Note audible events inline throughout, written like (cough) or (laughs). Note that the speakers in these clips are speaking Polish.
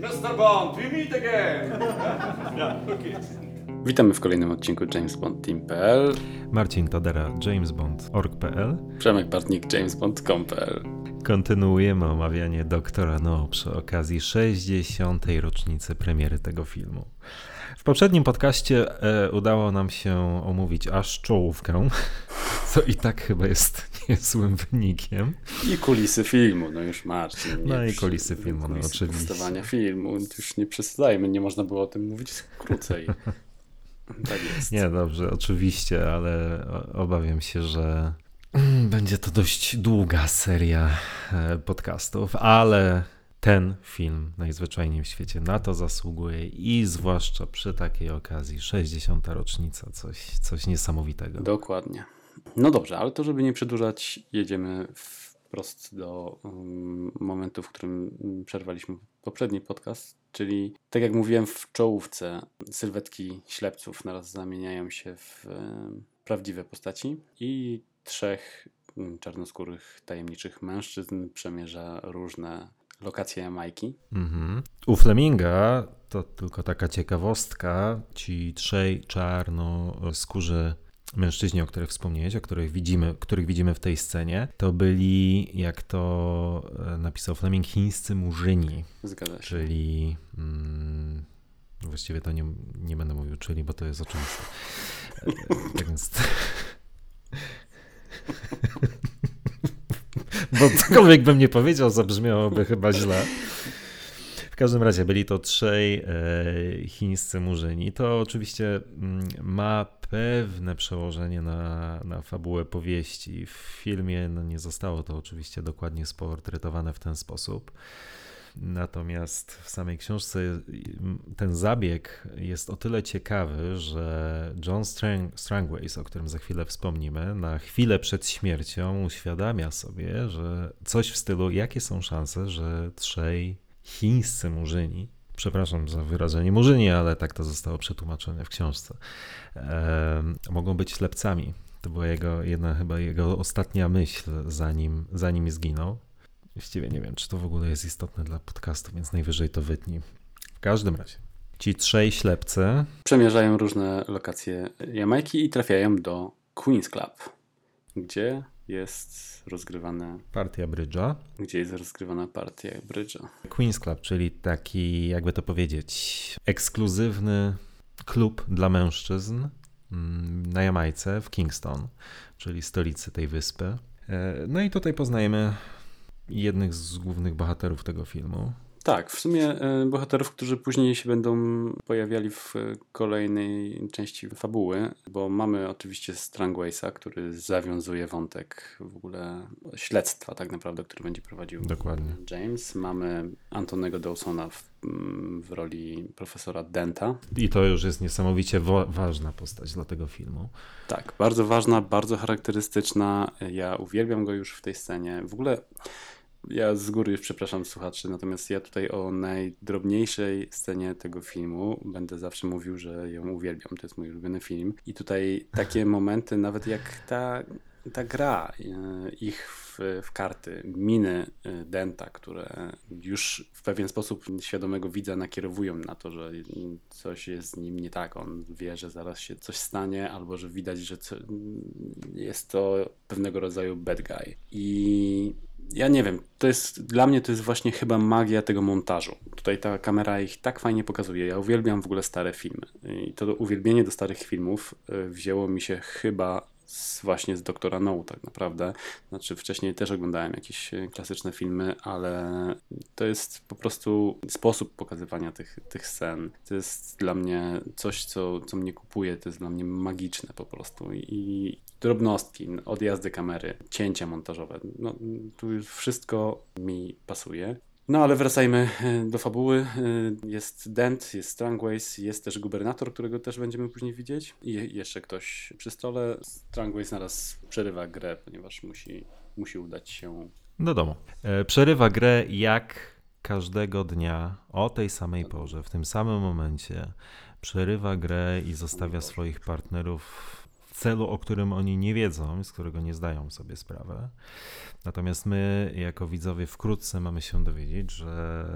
Mr. Bond, we meet again! (laughs) Witamy w kolejnym odcinku James Bond Team.pl. Marcin Tadera, jamesbond.org.pl Przemek Bartnik, jamesbond.com.pl. Kontynuujemy omawianie Doktora No przy okazji 60. rocznicy premiery tego filmu. W poprzednim podcaście e, udało nam się omówić aż czołówkę, (laughs) co i tak chyba jest niezłym wynikiem. I kulisy filmu, no już Marcin. No i kulisy filmu, no oczywiście. powstawania filmu, już nie przesadzajmy, nie można było o tym mówić krócej. (laughs) Tak jest. Nie, dobrze, oczywiście, ale obawiam się, że (clears throat) będzie to dość długa seria e, podcastów, ale ten film najzwyczajniej w świecie na to zasługuje i zwłaszcza przy takiej okazji 60. rocznica, coś, coś niesamowitego. Dokładnie. No dobrze, ale to żeby nie przedłużać, jedziemy wprost do um, momentu, w którym przerwaliśmy poprzedni podcast, czyli tak jak mówiłem w czołówce, sylwetki ślepców naraz zamieniają się w um, prawdziwe postaci i trzech um, czarnoskórych, tajemniczych mężczyzn przemierza różne lokacje Jamajki. Mhm. U Fleminga to tylko taka ciekawostka, ci trzej czarnoskórzy mężczyźni, o których wspomniałeś, o których widzimy, których widzimy w tej scenie, to byli, jak to e, napisał Fleming, chińscy murzyni. Zgadza się. Czyli mm, właściwie to nie, nie będę mówił czyli, bo to jest oczywiste. E, tak więc... (laughs) bo cokolwiek bym nie powiedział, zabrzmiałoby chyba źle. W każdym razie byli to trzej e, chińscy murzyni. To oczywiście mm, ma pewne przełożenie na, na fabułę powieści. W filmie no, nie zostało to oczywiście dokładnie sportretowane w ten sposób. Natomiast w samej książce ten zabieg jest o tyle ciekawy, że John Strang Strangways, o którym za chwilę wspomnimy, na chwilę przed śmiercią uświadamia sobie, że coś w stylu, jakie są szanse, że trzej chińscy murzyni przepraszam za wyrażenie murzyni, ale tak to zostało przetłumaczone w książce, e, mogą być ślepcami. To była jego, jedna chyba jego ostatnia myśl, zanim, zanim zginął. Właściwie nie wiem, czy to w ogóle jest istotne dla podcastu, więc najwyżej to wytnij. W każdym razie, ci trzej ślepcy przemierzają różne lokacje Jamajki i trafiają do Queen's Club, gdzie jest rozgrywana partia brydża. Gdzie jest rozgrywana partia brydża. Queen's Club, czyli taki, jakby to powiedzieć, ekskluzywny klub dla mężczyzn mm, na Jamajce w Kingston, czyli stolicy tej wyspy. E, no i tutaj poznajemy jednych z głównych bohaterów tego filmu. Tak, w sumie e, bohaterów, którzy później się będą pojawiali w kolejnej części fabuły, bo mamy oczywiście Strangwaysa, który zawiązuje wątek w ogóle śledztwa tak naprawdę, który będzie prowadził Dokładnie. James. Mamy Antonego Dawsona w, mm, w roli profesora Denta. I to już jest niesamowicie ważna postać dla tego filmu. Tak, bardzo ważna, bardzo charakterystyczna. Ja uwielbiam go już w tej scenie. W ogóle ja z góry już przepraszam słuchaczy, natomiast ja tutaj o najdrobniejszej scenie tego filmu będę zawsze mówił, że ją uwielbiam. To jest mój ulubiony film. I tutaj takie (laughs) momenty, nawet jak ta, ta gra e, ich w, w karty, miny e, Denta, które już w pewien sposób świadomego widza nakierowują na to, że coś jest z nim nie tak. On wie, że zaraz się coś stanie, albo że widać, że jest to pewnego rodzaju bad guy. I ja nie wiem, to jest, dla mnie to jest właśnie chyba magia tego montażu. Tutaj ta kamera ich tak fajnie pokazuje. Ja uwielbiam w ogóle stare filmy. I to uwielbienie do starych filmów e, wzięło mi się chyba z, właśnie z Doktora No tak naprawdę. Znaczy wcześniej też oglądałem jakieś e, klasyczne filmy, ale to jest po prostu sposób pokazywania tych, tych scen. To jest dla mnie coś, co, co mnie kupuje, to jest dla mnie magiczne po prostu i drobnostki, odjazdy kamery, cięcia montażowe. No, tu wszystko mi pasuje. No ale wracajmy e, do fabuły. E, jest Dent, jest Strangways, jest też gubernator, którego też będziemy później widzieć. I jeszcze ktoś przy stole. Strangways naraz przerywa grę, ponieważ musi, musi udać się do domu. E, przerywa grę jak każdego dnia o tej samej porze, w tym samym momencie. Przerywa grę i zostawia swoich partnerów celu, o którym oni nie wiedzą, z którego nie zdają sobie sprawę. Natomiast my, jako widzowie, wkrótce mamy się dowiedzieć, że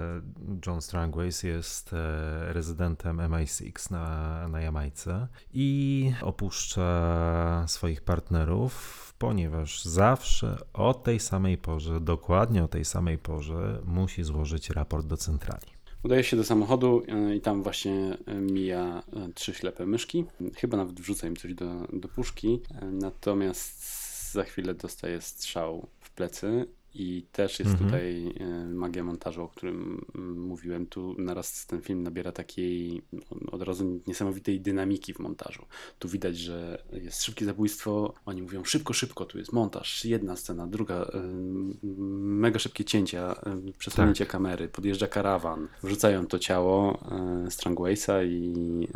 John Strangways jest e, rezydentem MI6 na, na Jamajce i opuszcza swoich partnerów, ponieważ zawsze o tej samej porze, dokładnie o tej samej porze, musi złożyć raport do centrali. Udaje się do samochodu e, i tam właśnie e, mija trzy ślepe myszki. Chyba nawet wrzuca im coś do, do puszki. Natomiast za chwilę dostaje strzał plecy i też jest mhm. tutaj e, magia montażu, o którym mm, mówiłem. Tu naraz ten film nabiera takiej od razu niesamowitej dynamiki w montażu. Tu widać, że jest szybkie zabójstwo. Oni mówią szybko, szybko. Tu jest montaż. Jedna scena, druga. E, mega szybkie cięcia, e, przesunięcie tak. kamery. Podjeżdża karawan. Wrzucają to ciało Strangwaysa i,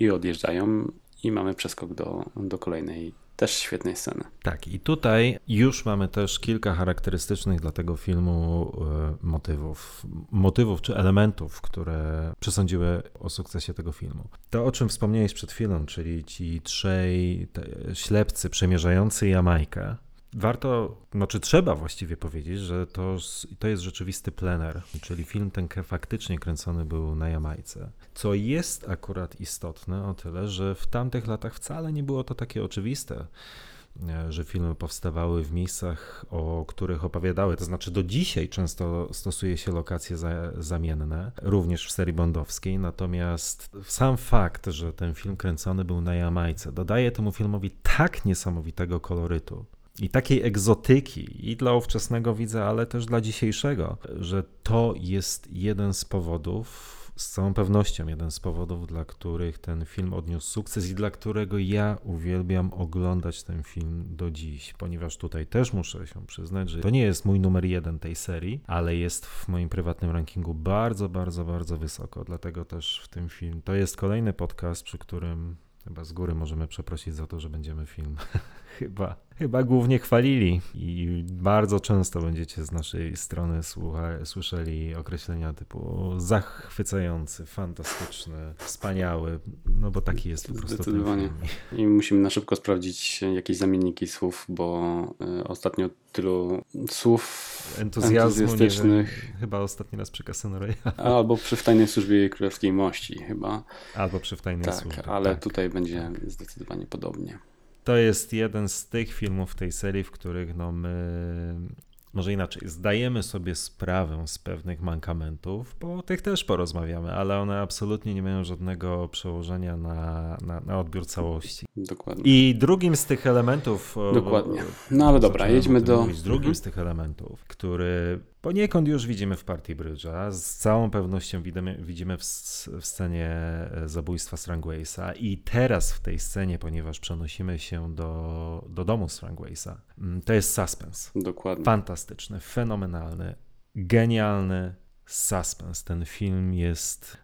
i odjeżdżają. I mamy przeskok do, do kolejnej też świetnej sceny. Tak, i tutaj już mamy też kilka charakterystycznych dla tego filmu e, motywów, motywów czy elementów, które przesądziły o sukcesie tego filmu. To, o czym wspomniałeś przed chwilą, czyli ci trzej ślepcy przemierzający Jamajkę, Warto, znaczy trzeba właściwie powiedzieć, że to, to jest rzeczywisty plener, czyli film ten faktycznie kręcony był na Jamajce. Co jest akurat istotne o tyle, że w tamtych latach wcale nie było to takie oczywiste, e, że filmy powstawały w miejscach, o których opowiadały. To znaczy, do dzisiaj często stosuje się lokacje za, zamienne, również w serii bondowskiej. Natomiast sam fakt, że ten film kręcony był na Jamajce, dodaje temu filmowi tak niesamowitego kolorytu i takiej egzotyki i dla ówczesnego widza, ale też dla dzisiejszego, że to jest jeden z powodów, z całą pewnością jeden z powodów, dla których ten film odniósł sukces i dla którego ja uwielbiam oglądać ten film do dziś, ponieważ tutaj też muszę się przyznać, że to nie jest mój numer jeden tej serii, ale jest w moim prywatnym rankingu bardzo, bardzo, bardzo wysoko. Dlatego też w tym film to jest kolejny podcast, przy którym chyba z góry możemy przeprosić za to, że będziemy film (laughs) chyba, chyba głównie chwalili i bardzo często będziecie z naszej strony słucha, słyszeli określenia typu zachwycający, fantastyczny, wspaniały, no bo taki jest po prostu Zdecydowanie. I musimy na szybko sprawdzić jakieś zamienniki słów, bo y, ostatnio tylu słów entuzjazmu entuzjastycznych. Wiem, chyba ostatni raz przy Casino Royale. Albo przy W Tajnej Służbie Królewskiej Mości chyba. Albo przy W Tajnej tak, Służbie. Ale tak. tutaj będzie zdecydowanie podobnie to jest jeden z tych filmów w tej serii, w których no my, może inaczej, zdajemy sobie sprawę z pewnych mankamentów, bo o tych też porozmawiamy, ale one absolutnie nie mają żadnego przełożenia na, na, na odbiór całości. Dokładnie. I drugim z tych elementów. Dokładnie. No ale dobra, jedźmy do. Mówić, drugim mhm. z tych elementów, który Poniekąd już widzimy w partii Bridge'a, z całą pewnością widzimy, widzimy w, w, scenie e, zabójstwa Strangwaysa i teraz w tej scenie, ponieważ przenosimy się do, do domu Strangwaysa, mm, to jest suspens. Dokładnie. Fantastyczny, fenomenalny, genialny suspens. Ten film jest...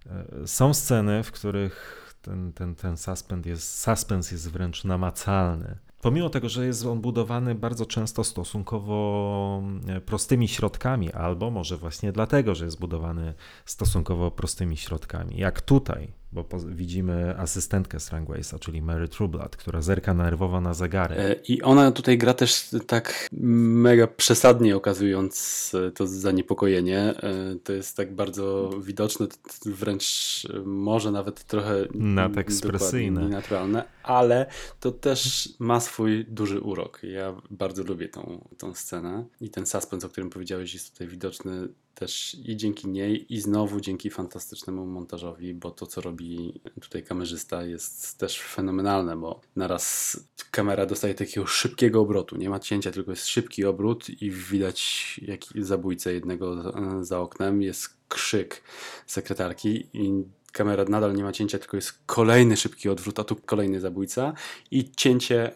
E, są sceny, w których ten, ten, ten suspens jest, suspens jest wręcz namacalny. Pomimo tego, że jest on budowany bardzo często stosunkowo e, prostymi środkami, albo może właśnie dlatego, że jest budowany stosunkowo prostymi środkami, jak tutaj, bo widzimy asystentkę Strangwaysa, czyli Mary Trueblood, która zerka nerwowo na zegary. E, I ona tutaj gra też tak mega przesadnie okazując e, to zaniepokojenie. E, to jest tak bardzo widoczne, wręcz może nawet trochę nadekspresyjne, naturalne, ale to też ma swój duży urok. Ja bardzo lubię tą, tą scenę i ten suspens, o którym powiedziałeś, jest tutaj widoczny też i dzięki niej, i znowu dzięki fantastycznemu montażowi, bo to, co robi tutaj kamerzysta, jest też fenomenalne, bo naraz kamera dostaje takiego szybkiego obrotu. Nie ma cięcia, tylko jest szybki obrót, i widać jak zabójcę jednego za oknem. Jest krzyk sekretarki, i kamera nadal nie ma cięcia, tylko jest kolejny szybki odwrót, a tu kolejny zabójca, i cięcie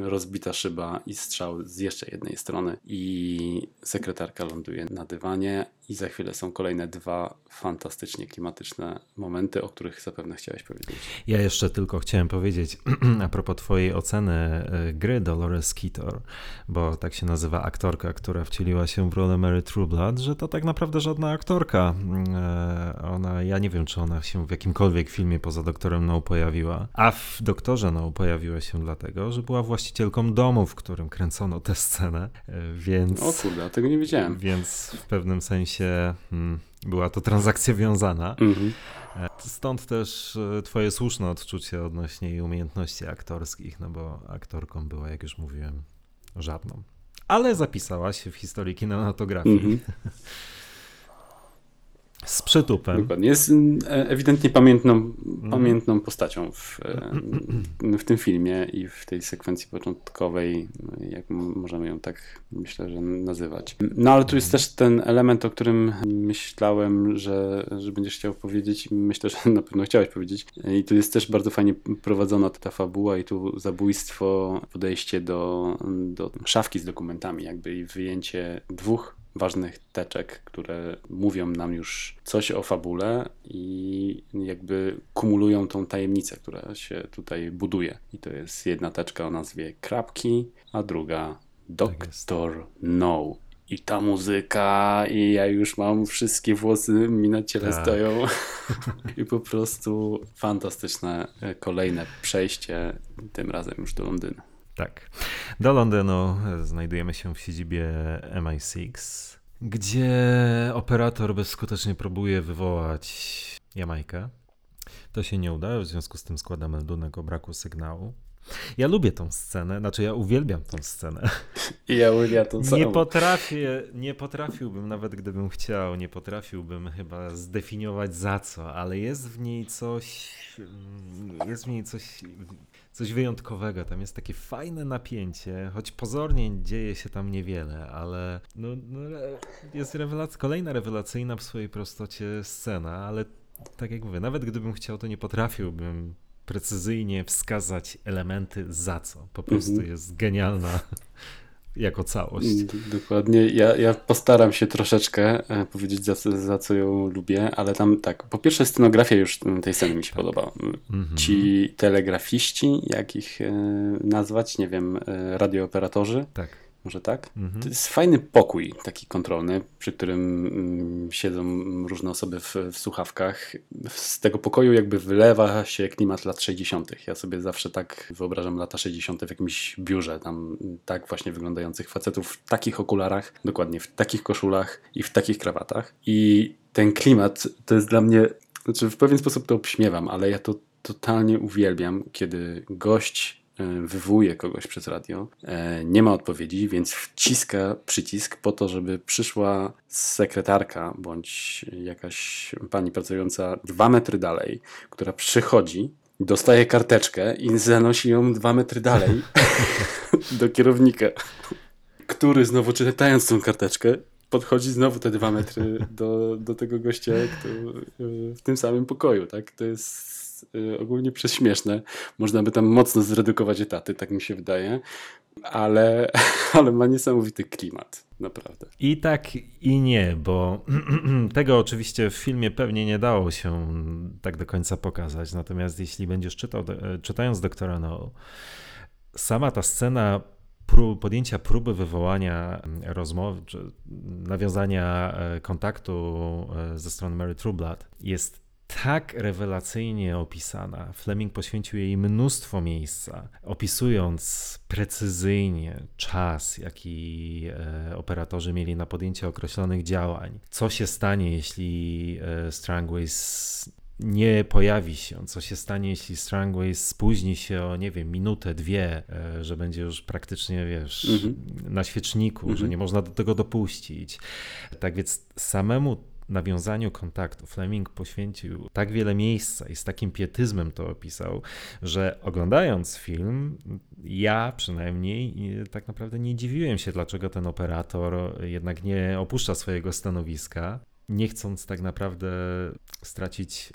rozbita szyba i strzał z jeszcze jednej strony i sekretarka ląduje na dywanie I za chwilę są kolejne dwa fantastycznie klimatyczne momenty, o których zapewne chciałeś powiedzieć. Ja jeszcze tylko chciałem powiedzieć (clears throat) a propos twojej oceny e, gry Dolores Keator, bo tak się nazywa aktorka, która wcieliła się w rolę Mary Trueblood, że to tak naprawdę żadna aktorka. E, ona, ja nie wiem, czy ona się w jakimkolwiek filmie poza Doktorem No pojawiła, a w Doktorze No pojawiła się dlatego, że była właścicielką domu, w którym kręcono tę scenę, e, więc... O kurde, tego nie wiedziałem. Więc w pewnym sensie hmm, była to transakcja wiązana. Mhm. Stąd też twoje słuszne odczucie odnośnie jej umiejętności aktorskich, no bo aktorką była, jak już mówiłem, żadną. Ale zapisała się w historii kinematografii. Mhm. (laughs) Z przytupem. Dokładnie. Jest e, ewidentnie pamiętną, mm. pamiętną postacią w, e, (clears throat) w tym filmie i w tej sekwencji początkowej, jak możemy ją tak myślę, że nazywać. No ale tu jest też ten element, o którym myślałem, że, że będziesz chciał powiedzieć. Myślę, że na pewno chciałeś powiedzieć. I tu jest też bardzo fajnie prowadzona ta fabuła i tu zabójstwo, podejście do, do szafki z dokumentami, jakby i wyjęcie dwóch ważnych teczek, które mówią nam już coś o fabule i jakby kumulują tą tajemnicę, która się tutaj buduje. I to jest jedna teczka o nazwie Krapki, a druga Doktor tak No. I ta muzyka, i ja już mam wszystkie włosy mi na ciele tak. stoją. (laughs) I po prostu fantastyczne kolejne przejście, tym razem już do Londynu. Tak. Do Londynu znajdujemy się w siedzibie MI6, gdzie operator bezskutecznie próbuje wywołać Jamajkę. To się nie uda, w związku z tym składa meldunek o braku sygnału. Ja lubię tą scenę, znaczy ja uwielbiam tą scenę. I ja uwielbiam tą scenę. Nie potrafię, nie potrafiłbym, nawet gdybym chciał, nie potrafiłbym chyba zdefiniować za co, ale jest w niej coś, jest w niej coś coś wyjątkowego. Tam jest takie fajne napięcie, choć pozornie dzieje się tam niewiele, ale no, no jest rewelac kolejna rewelacyjna w swojej prostocie scena, ale tak jak mówię, nawet gdybym chciał, to nie potrafiłbym precyzyjnie wskazać elementy za co. Po prostu mhm. jest genialna jako całość. Mm, dokładnie. Ja, ja postaram się troszeczkę e, powiedzieć, za, za co ją lubię, ale tam tak, po pierwsze scenografia już tej sceny mi się tak. podoba. Mhm. Ci telegrafiści, jak ich e, nazwać, nie wiem, e, radiooperatorzy. Tak może tak? Mhm. To jest fajny pokój taki kontrolny, przy którym mm, siedzą różne osoby w, w, słuchawkach. Z tego pokoju jakby wylewa się klimat lat 60. Ja sobie zawsze tak wyobrażam lata 60. w jakimś biurze, tam tak właśnie wyglądających facetów w takich okularach, dokładnie w takich koszulach i w takich krawatach. I ten klimat to jest dla mnie, znaczy w pewien sposób to obśmiewam, ale ja to totalnie uwielbiam, kiedy gość wywołuje kogoś przez radio, e, nie ma odpowiedzi, więc wciska przycisk po to, żeby przyszła sekretarka bądź jakaś pani pracująca dwa metry dalej, która przychodzi, dostaje karteczkę i zanosi ją dwa metry dalej (laughs) do kierownika, który znowu czytając tą karteczkę podchodzi znowu te dwa metry do, do tego gościa kto, w tym samym pokoju. Tak? To jest Y, ogólnie prześmieszne. Można by tam mocno zredukować etaty, tak mi się wydaje, ale, (laughs) ale ma niesamowity klimat, naprawdę. I tak i nie, bo (clears throat) tego oczywiście w filmie pewnie nie dało się tak do końca pokazać, natomiast jeśli będziesz czytał, e, czytając Doktora No, sama ta scena podjęcia próby wywołania rozmowy, czy nawiązania e, kontaktu e, ze strony Mary Trueblood jest tak rewelacyjnie opisana. Fleming poświęcił jej mnóstwo miejsca, opisując precyzyjnie czas, jaki e, operatorzy mieli na podjęcie określonych działań. Co się stanie, jeśli e, Strangways nie pojawi się, co się stanie, jeśli Strangways spóźni się o, nie wiem, minutę, dwie, e, że będzie już praktycznie, wiesz, mm -hmm. na świeczniku, mm -hmm. że mhm. nie można do tego dopuścić. Tak więc samemu nawiązaniu kontaktu. Fleming poświęcił tak wiele miejsca i z takim pietyzmem to opisał, że oglądając film, ja przynajmniej tak naprawdę nie dziwiłem się, dlaczego ten operator jednak nie opuszcza swojego stanowiska, nie chcąc tak naprawdę stracić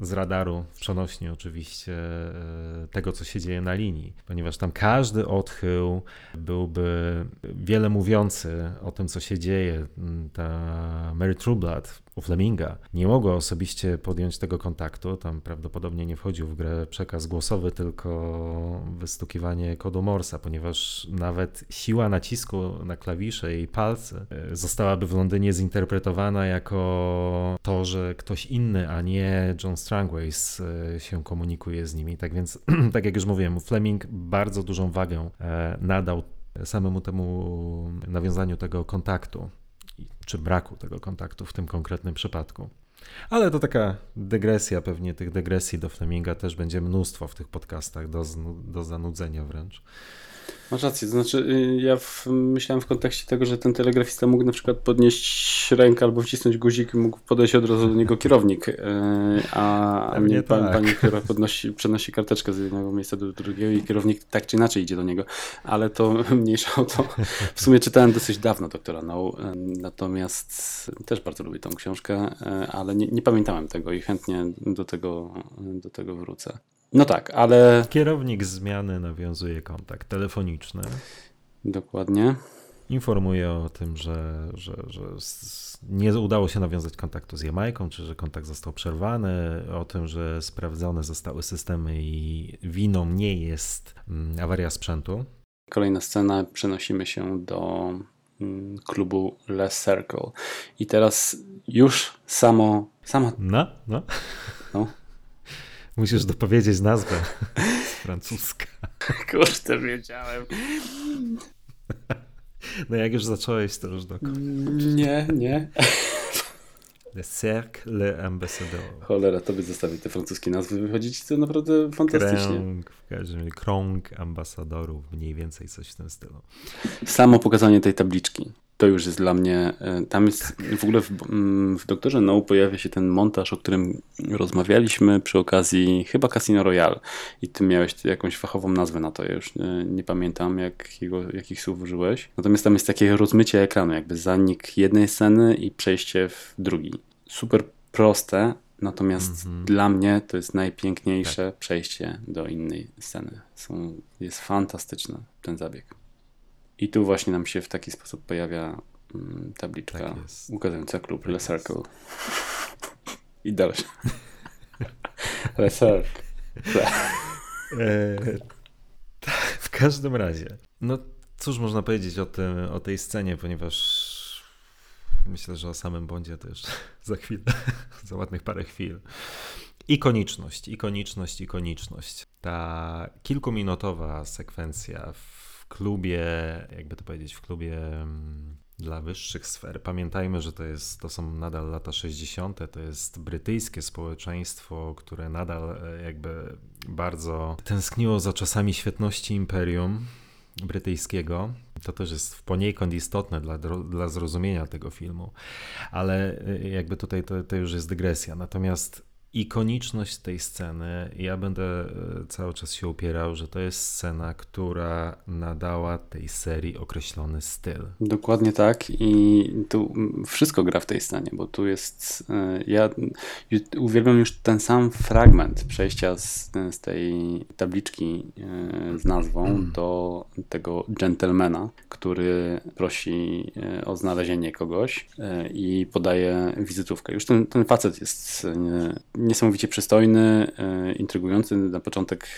z radaru w przenośni oczywiście e, tego, co się dzieje na linii, ponieważ tam każdy odchył byłby wiele mówiący o tym, co się dzieje. Ta Mary Trueblood u Fleminga nie mogła osobiście podjąć tego kontaktu. Tam prawdopodobnie nie wchodził w grę przekaz głosowy, tylko wystukiwanie kodu Morsa, ponieważ nawet siła nacisku na klawisze i palce e, zostałaby w Londynie zinterpretowana jako to, że ktoś inny, a nie John Strangways e, się komunikuje z nimi. Tak więc, (clears throat) tak jak już mówiłem, Fleming bardzo dużą wagę e, nadał samemu temu nawiązaniu tego kontaktu czy braku tego kontaktu w tym konkretnym przypadku. Ale to taka dygresja, pewnie tych dygresji do Fleminga też będzie mnóstwo w tych podcastach, do, do zanudzenia wręcz. Masz rację, to znaczy y, ja w, myślałem w kontekście tego, że ten telegrafista mógł na przykład podnieść rękę albo wcisnąć guzik i mógł podejść od razu do niego kierownik, y, a nie pan, tak. pani, która podnosi, przenosi karteczkę z jednego miejsca do drugiego i kierownik tak czy inaczej idzie do niego, ale to (laughs) mniejsza o to. W sumie czytałem dosyć dawno doktora No, natomiast też bardzo lubię tą książkę, ale nie, nie pamiętałem tego i chętnie do tego, do tego wrócę. No tak, ale. Kierownik zmiany nawiązuje kontakt telefoniczny. Dokładnie. Informuje o tym, że, że, że nie udało się nawiązać kontaktu z Jamajką, czy że kontakt został przerwany, o tym, że sprawdzone zostały systemy i winą nie jest mm, awaria sprzętu. Kolejna scena, przenosimy się do mm, klubu Les Circle. I teraz już samo. Sama... No, no. no Musisz dopowiedzieć nazwę (laughs) francuska. Kurde, wiedziałem. No jak już zacząłeś, to już do Nie, nie. Le Cercle Le Ambassadeur. Cholera, to by zostawić te francuskie nazwy. Wychodzić to naprawdę fantastycznie. Krąg, w każdym razie krąg ambasadorów, mniej więcej coś w tym stylu. Samo pokazanie tej tabliczki to już jest dla mnie. E, tam jest w ogóle w, mm, w Doktorze No pojawia się ten montaż, o którym rozmawialiśmy przy okazji chyba Casino Royale. I ty miałeś jakąś fachową nazwę na to. Ja już nie, nie pamiętam, jakiego, jakich słów użyłeś. Natomiast tam jest takie rozmycie ekranu, jakby zanik jednej sceny i przejście w drugi. Super proste, natomiast mm -hmm. dla mnie to jest najpiękniejsze tak. przejście do innej sceny. Są, jest fantastyczny ten zabieg. I tu właśnie nam się w taki sposób pojawia mm, tabliczka tak ukazująca klub Le Circle. I dalej. (laughs) Le Circle. E, w każdym razie, no cóż można powiedzieć o, tym, o tej scenie, ponieważ myślę, że o samym Bondzie to już (laughs) za chwilę, (laughs) za ładnych parę chwil. Ikoniczność, ikoniczność, ikoniczność. Ta kilkuminutowa sekwencja w klubie, jakby to powiedzieć, w klubie mm, dla wyższych sfer. Pamiętajmy, że to, jest, to są nadal lata 60., to jest brytyjskie społeczeństwo, które nadal e, jakby bardzo tęskniło za czasami świetności imperium brytyjskiego. To też jest poniekąd istotne dla, dla zrozumienia tego filmu, ale e, jakby tutaj to, to już jest dygresja. Natomiast ikoniczność tej sceny, ja będę e, cały czas się upierał, że to jest scena, która nadała tej serii określony styl. Dokładnie tak i tu wszystko gra w tej scenie, bo tu jest, e, ja uwielbiam już ten sam fragment przejścia z, z tej tabliczki e, z nazwą mm. do tego gentlemana, który prosi o znalezienie kogoś i podaje wizytówkę. Już ten, ten facet jest niesamowicie przystojny, e, intrygujący. Na początek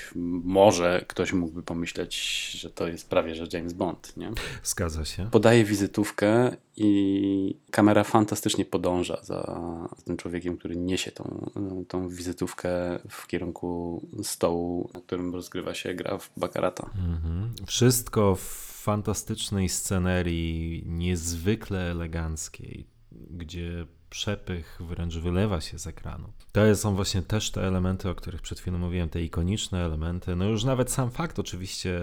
może ktoś mógłby pomyśleć, że to jest prawie że James Bond. Nie? Zgadza się. Podaje wizytówkę i kamera fantastycznie podąża za tym człowiekiem, który niesie tą, tą wizytówkę w kierunku stołu, na którym rozgrywa się gra w Baccarata. Mhm. Wszystko w fantastycznej scenerii, niezwykle eleganckiej, gdzie przepych wręcz wylewa się z ekranu. To są właśnie też te elementy, o których przed chwilą mówiłem, te ikoniczne elementy. No już nawet sam fakt oczywiście,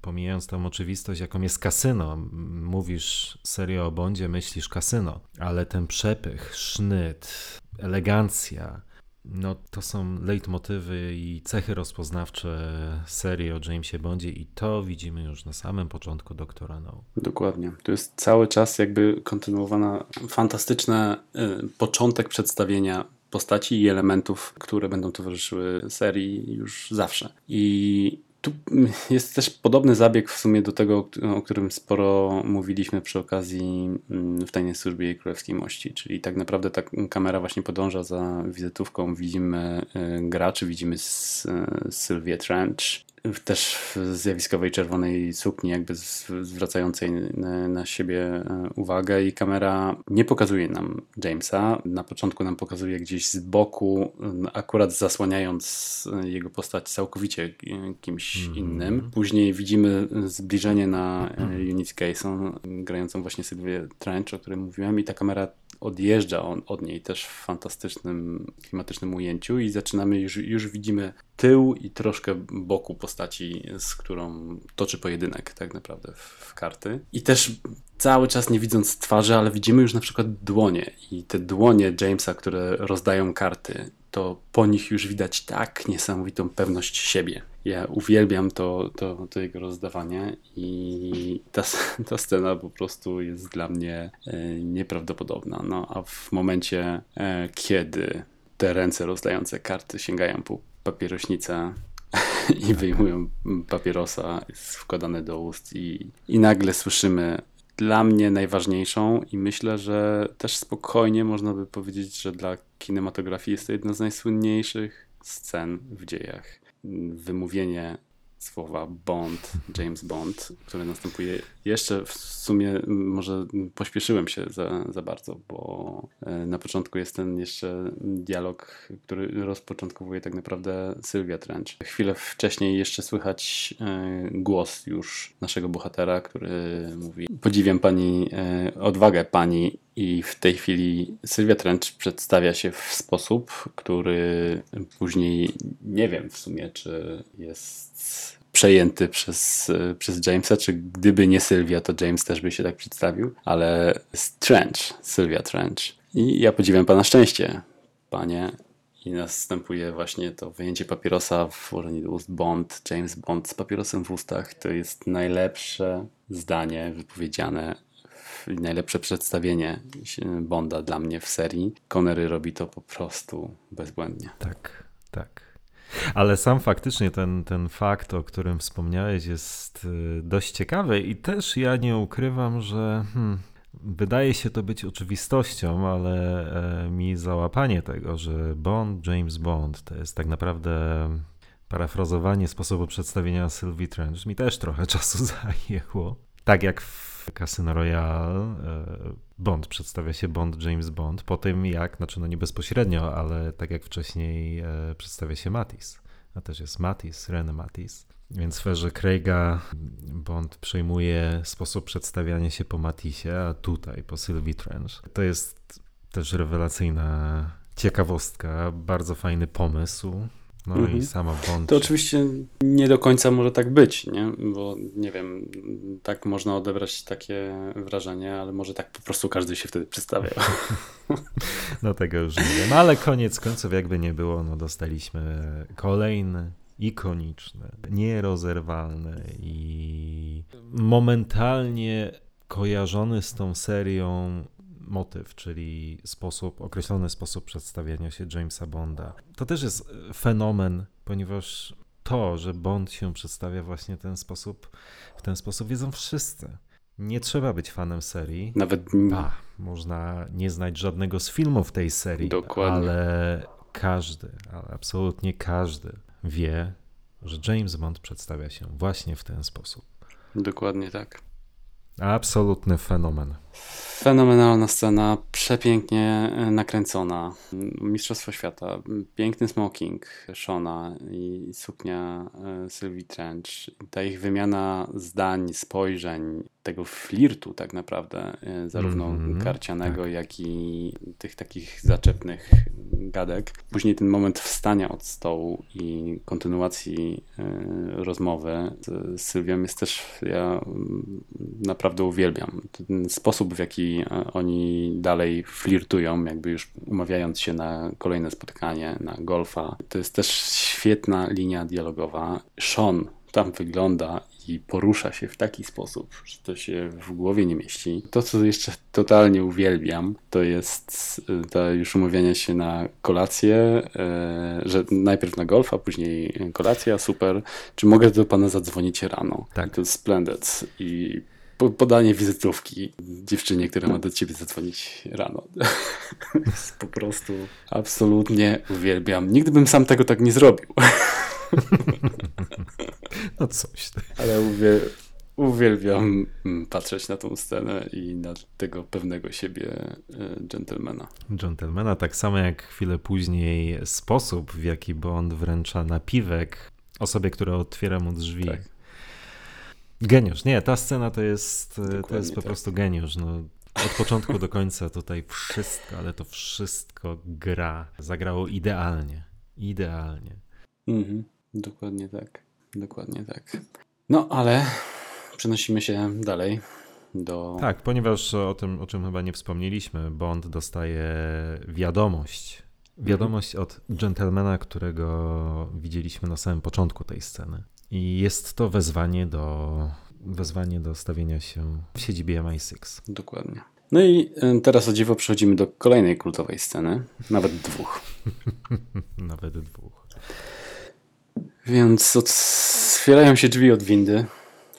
pomijając tą oczywistość, jaką jest kasyno. Mówisz serio o Bondzie, myślisz kasyno, ale ten przepych, sznyt, elegancja, no, to są leitmotywy i cechy rozpoznawcze serii o Jamesie Bondzie i to widzimy już na samym początku Doktora No. Dokładnie. To jest cały czas jakby kontynuowana fantastyczny y, początek przedstawienia postaci i elementów, które będą towarzyszyły serii już zawsze. I tu jest też podobny zabieg w sumie do tego, o którym sporo mówiliśmy przy okazji mm, w Tajnej Służbie Królewskiej Mości, czyli tak naprawdę ta kamera właśnie podąża za wizytówką, widzimy e, graczy, widzimy Sylwię Trench, też w zjawiskowej czerwonej sukni, jakby zwracającej na, siebie e, uwagę, i kamera nie pokazuje nam Jamesa. Na początku nam pokazuje gdzieś z boku, akurat zasłaniając e, jego postać całkowicie kimś mm -hmm. innym. Później widzimy zbliżenie na Eunice Gayson, grającą właśnie Sylwię Trench, o której mówiłem, i ta kamera odjeżdża on, od niej też w fantastycznym, klimatycznym ujęciu i zaczynamy, już, już widzimy tył i troszkę boku postaci, z którą toczy pojedynek tak naprawdę w, karty. I też cały czas nie widząc twarzy, ale widzimy już na przykład dłonie i te dłonie Jamesa, które rozdają karty, to po nich już widać tak niesamowitą pewność siebie. Ja uwielbiam to, to, to jego rozdawanie i ta, (laughs) ta scena po prostu jest dla mnie e, nieprawdopodobna. No a w momencie, e, kiedy te ręce rozdające karty sięgają po papierośnicę (laughs) i wyjmują papierosa, jest wkładane do ust i, i nagle słyszymy dla mnie najważniejszą i myślę, że też spokojnie można by powiedzieć, że dla kinematografii jest to jedna z najsłynniejszych scen w dziejach. Wymówienie słowa Bond, James Bond, które następuje jeszcze w sumie może pośpieszyłem się za, za bardzo, bo e, na początku jest ten jeszcze dialog, który rozpoczątkowuje tak naprawdę Sylwia Trench. Chwilę wcześniej jeszcze słychać e, głos już naszego bohatera, który mówi podziwiam pani e, odwagę pani i w tej chwili Sylwia Trench przedstawia się w sposób, który później nie wiem w sumie, czy jest przejęty przez, przez Jamesa, czy gdyby nie Sylwia, to James też by się tak przedstawił, ale Trench, Sylwia Trench. I ja podziwiam pana szczęście, panie. I następuje właśnie to wyjęcie papierosa w do ust Bond, James Bond z papierosem w ustach. To jest najlepsze zdanie wypowiedziane najlepsze przedstawienie Bonda dla mnie w serii. Connery robi to po prostu bezbłędnie. Tak, tak. Ale sam faktycznie ten, ten fakt, o którym wspomniałeś, jest y, dość ciekawy i też ja nie ukrywam, że hmm, wydaje się to być oczywistością, ale e, mi załapanie tego, że Bond, James Bond to jest tak naprawdę parafrazowanie sposobu przedstawienia Sylvie Trench mi też trochę (laughs) czasu zajęło. Tak jak w Casino Royale e, Bond przedstawia się Bond James Bond po tym jak, znaczy no nie bezpośrednio, ale tak jak wcześniej e, przedstawia się Mattis. A też jest Mattis, René Mattis. Więc w sferze Craiga Bond przejmuje sposób przedstawiania się po Matisie, a tutaj po Sylvie Trench. To jest też rewelacyjna ciekawostka, bardzo fajny pomysł. No mhm. i sama Bond. To oczywiście nie do końca może tak być, nie? Bo nie wiem, tak można odebrać takie wrażenie, ale może tak po prostu każdy się wtedy przedstawiał. No (laughs) tego już nie wiem, ale koniec końców jakby nie było, no dostaliśmy kolejny ikoniczny, nierozerwalny i momentalnie kojarzony z tą serią motyw, czyli sposób, określony sposób przedstawiania się Jamesa Bonda. To też jest fenomen, ponieważ to, że Bond się przedstawia właśnie w ten sposób, w ten sposób wiedzą wszyscy. Nie trzeba być fanem serii. Nawet ba, można nie znać żadnego z filmów tej serii, Dokładnie. ale każdy, ale absolutnie każdy wie, że James Bond przedstawia się właśnie w ten sposób. Dokładnie tak. Absolutny fenomen. Fenomenalna scena, przepięknie e, nakręcona. Mistrzostwo świata, piękny smoking Shona i suknia e, Sylvie Trench. Ta ich wymiana zdań, spojrzeń, tego flirtu tak naprawdę, e, zarówno mm -hmm, karcianego, tak. jak i tych takich zaczepnych gadek. Później ten moment wstania od stołu i kontynuacji rozmowy z Sylwią jest też, ja naprawdę uwielbiam. Ten sposób, w jaki E, oni dalej flirtują, jakby już umawiając się na kolejne spotkanie, na golfa. To jest też świetna linia dialogowa. Sean tam wygląda i porusza się w taki sposób, że to się w głowie nie mieści. To, co jeszcze totalnie uwielbiam, to jest y, to już umawianie się na kolację, y, że najpierw na golf, a później kolacja, super. Czy mogę do pana zadzwonić rano? Tak. To jest splendid. I podanie wizytówki dziewczynie, która ma do ciebie zadzwonić rano. (laughs) po prostu absolutnie uwielbiam. Nigdy bym sam tego tak nie zrobił. (laughs) No coś. Ale uwiel uwielbiam mm, patrzeć na tą scenę i na tego pewnego siebie e, gentlemana. Gentlemana, tak samo jak chwilę później sposób, w jaki Bond wręcza napiwek osobie, która otwiera mu drzwi. Tak. Geniusz. Nie, ta scena to jest, to Dokładnie jest po tak. prostu geniusz. No, od początku do końca tutaj wszystko, ale to wszystko gra. Zagrało idealnie. Idealnie. Mhm. Dokładnie tak. Dokładnie tak. No, ale przenosimy się dalej do... Tak, ponieważ o tym, o czym chyba nie wspomnieliśmy, Bond dostaje wiadomość. Wiadomość od gentlemana, którego widzieliśmy na samym początku tej sceny. I jest to wezwanie do, wezwanie do stawienia się w siedzibie MI6. Dokładnie. No i y, teraz o dziwo przechodzimy do kolejnej kultowej sceny, nawet dwóch. (laughs) Nawet dwóch. Więc otwierają się drzwi od windy.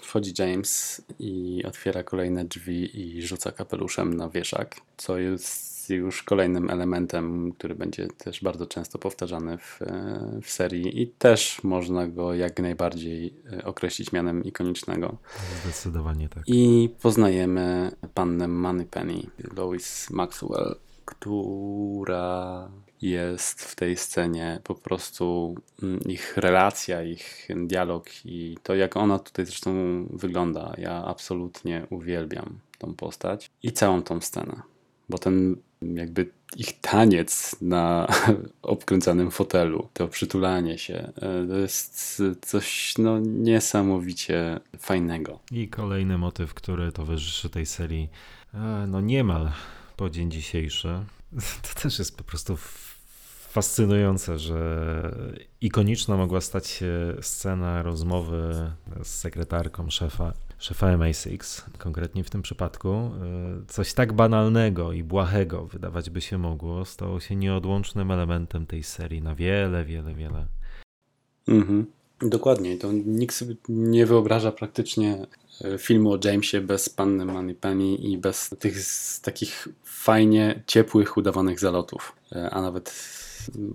Wchodzi James i otwiera kolejne drzwi i rzuca kapeluszem na wieszak, co jest już kolejnym elementem, który będzie też bardzo często powtarzany w, e, w serii i też można go jak najbardziej e, określić mianem ikonicznego. Zdecydowanie tak. I poznajemy pannę Moneypenny, Lois Maxwell, która jest w tej scenie po prostu mm, ich relacja, ich dialog i to jak ona tutaj zresztą wygląda. Ja absolutnie uwielbiam tą postać i całą tą scenę, bo ten jakby ich taniec na (laughs) obkręcanym fotelu, to przytulanie się, e, to jest coś no, niesamowicie fajnego. I kolejny motyw, który towarzyszy tej serii, e, no niemal po dzień dzisiejszy. (laughs) To też jest po prostu fascynujące, że ikoniczna mogła stać się scena rozmowy z sekretarką szefa, szefa MI6, konkretnie w tym przypadku. E, Coś tak banalnego i błahego wydawać by się mogło, stało się nieodłącznym elementem tej serii na wiele, wiele, wiele Mhm. Dokładnie. To nikt sobie nie wyobraża praktycznie e, filmu o Jamesie bez panny Moneypenny i bez tych takich fajnie ciepłych, udawanych zalotów. E, A nawet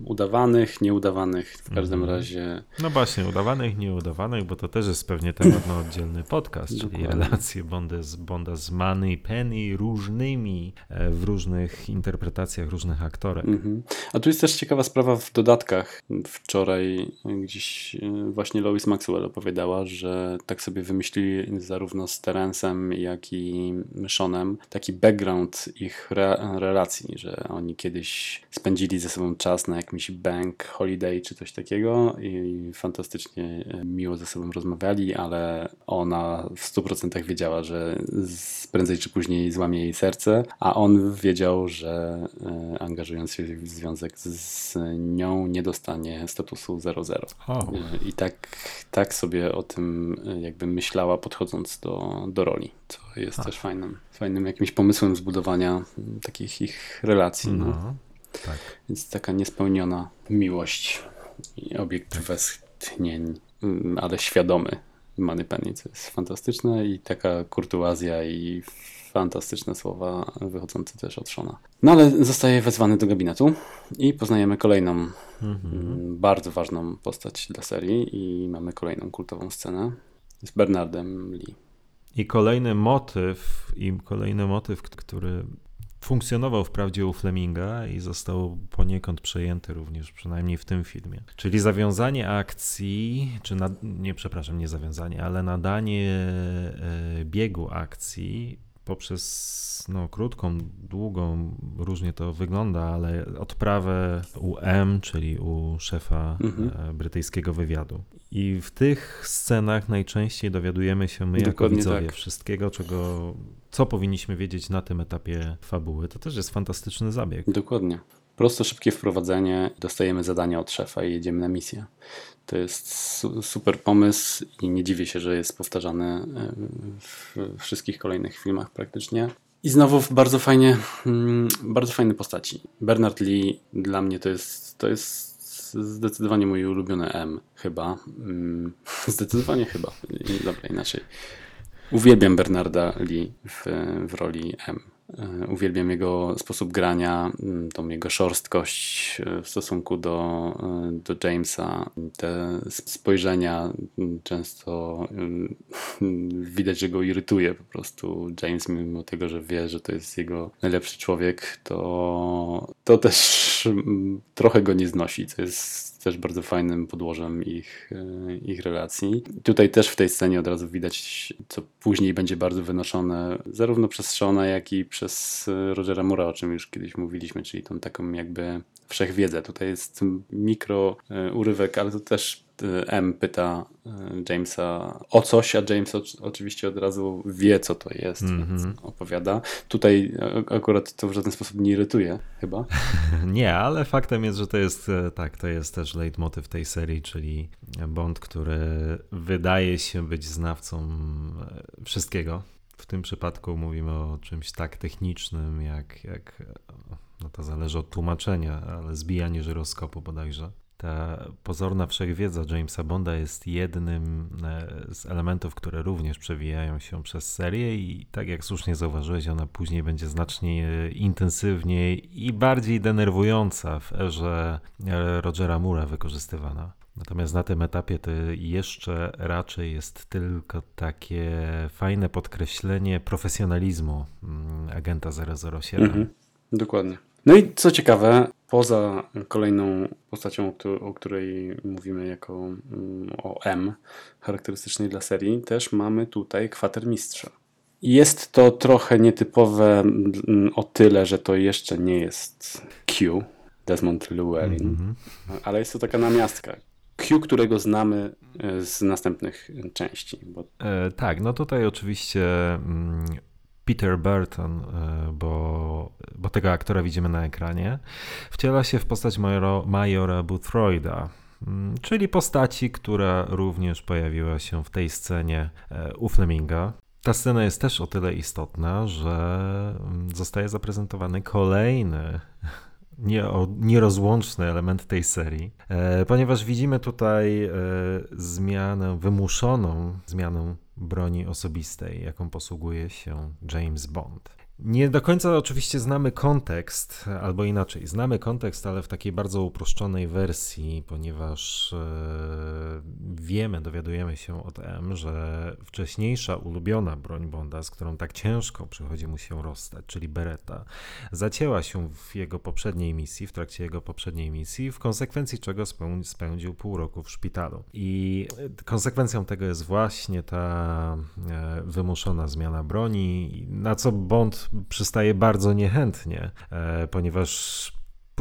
udawanych, nieudawanych. W każdym Mhm. razie No właśnie, udawanych, nieudawanych, bo to też jest pewnie temat na oddzielny podcast, czyli Dokładnie. relacje Bonda z, Bonda z Money Penny różnymi, e, w różnych interpretacjach różnych aktorek. Mhm. A tu jest też ciekawa sprawa w dodatkach. Wczoraj gdzieś e, właśnie Lois Maxwell opowiadała, że tak sobie wymyślili zarówno z Terencem, jak i Seanem taki background ich re relacji, że oni kiedyś spędzili ze sobą czas na jakimś bank holiday czy coś takiego i fantastycznie e, miło ze sobą rozmawiali, ale ona w 100% wiedziała, że prędzej czy później złamie jej serce, a on wiedział, że e, angażując się w związek z, nią nie dostanie statusu 00. O, E, I tak, tak sobie o tym e, jakby myślała podchodząc do, do roli, co jest A. też fajnym, fajnym jakimś pomysłem zbudowania takich ich relacji. No. no, tak. Więc taka niespełniona miłość i obiekt westchnień, mm, ale świadomy Moneypenny, co jest fantastyczne i taka kurtuazja i fantastyczne słowa wychodzące też od Shona. No ale zostaje wezwany do gabinetu i poznajemy kolejną Mhm. mm, bardzo ważną postać dla serii i mamy kolejną kultową scenę z Bernardem Lee. I kolejny motyw, i kolejny motyw, który funkcjonował wprawdzie u Fleminga i został poniekąd przejęty również, przynajmniej w tym filmie. Czyli zawiązanie akcji, czy nad, nie, przepraszam, nie zawiązanie, ale nadanie e, biegu akcji poprzez no, krótką, długą, różnie to wygląda, ale odprawę u M, czyli u szefa Mhm. e, brytyjskiego wywiadu. I w tych scenach najczęściej dowiadujemy się my jako Dokładnie widzowie tak. wszystkiego, czego, co powinniśmy wiedzieć na tym etapie fabuły. To też jest fantastyczny zabieg. Dokładnie. Prosto, szybkie wprowadzenie, dostajemy zadanie od szefa i jedziemy na misję. To jest su super pomysł i nie dziwię się, że jest powtarzany e, w wszystkich kolejnych filmach praktycznie. I znowu bardzo fajnie, mm, bardzo fajne postaci. Bernard Lee dla mnie to jest, to jest zdecydowanie mój ulubiony M, chyba. Mm, (laughs) zdecydowanie chyba. Dobra, inaczej. Uwielbiam Bernarda Lee w, w roli M. E, uwielbiam jego sposób grania, mm, tą jego szorstkość e, w stosunku do, e, do Jamesa. Te spojrzenia mm, często (laughs) widać, że go irytuje po prostu. James, mimo tego, że wie, że to jest jego najlepszy człowiek, to, to też trochę go nie znosi, co jest też bardzo fajnym podłożem ich, e, ich relacji. Tutaj też w tej scenie od razu widać, co później będzie bardzo wynoszone zarówno przez Shona, jak i przez e, Rogera Mura, o czym już kiedyś mówiliśmy, czyli tą taką jakby wszechwiedzę. Tutaj jest mikro e, urywek, ale to też M pyta Jamesa o coś, a James oczywiście od razu wie, co to jest, mm -hmm. opowiada. Tutaj akurat to w żaden sposób nie irytuje, chyba. (laughs) nie, ale faktem jest, że to jest e, tak, to jest też leitmotiv tej serii, czyli Bond, który wydaje się być znawcą e, wszystkiego. W tym przypadku mówimy o czymś tak technicznym, jak, jak no to zależy od tłumaczenia, ale zbijanie żyroskopu bodajże. Ta pozorna wszechwiedza Jamesa Bonda jest jednym e, z elementów, które również przewijają się przez serię i tak jak słusznie zauważyłeś, ona później będzie znacznie intensywniej i bardziej denerwująca w erze e, Rogera Mura wykorzystywana. Natomiast na tym etapie to jeszcze raczej jest tylko takie fajne podkreślenie profesjonalizmu mm, agenta 007. Mhm, dokładnie. No i co ciekawe, poza kolejną postacią, o której mówimy jako mm, o M, charakterystycznej dla serii, też mamy tutaj kwatermistrza. Jest to trochę nietypowe mm, o tyle, że to jeszcze nie jest Q, Desmond Llewellyn, mm -hmm. ale jest to taka namiastka. Q, którego znamy e, z następnych części. Bo... E, tak, no tutaj oczywiście mm, Peter Burton, e, bo, bo tego aktora widzimy na ekranie, wciela się w postać majora, majora Boothroyda, mm, czyli postaci, która również pojawiła się w tej scenie e, u Fleminga. Ta scena jest też o tyle istotna, że mm, zostaje zaprezentowany kolejny nierozłączny element tej serii, e, ponieważ widzimy tutaj zmianę, wymuszoną zmianę broni osobistej, jaką posługuje się James Bond. Nie do końca oczywiście znamy kontekst, albo inaczej, znamy kontekst, ale w takiej bardzo uproszczonej wersji, ponieważ e, wiemy, dowiadujemy się od M, że wcześniejsza ulubiona broń Bonda, z którą tak ciężko przychodzi mu się rozstać, czyli Beretta, zacięła się w jego poprzedniej misji, w trakcie jego poprzedniej misji, w konsekwencji czego spędził pół roku w szpitalu. I konsekwencją tego jest właśnie ta e, wymuszona zmiana broni, na co Bond przystaje bardzo niechętnie, e, ponieważ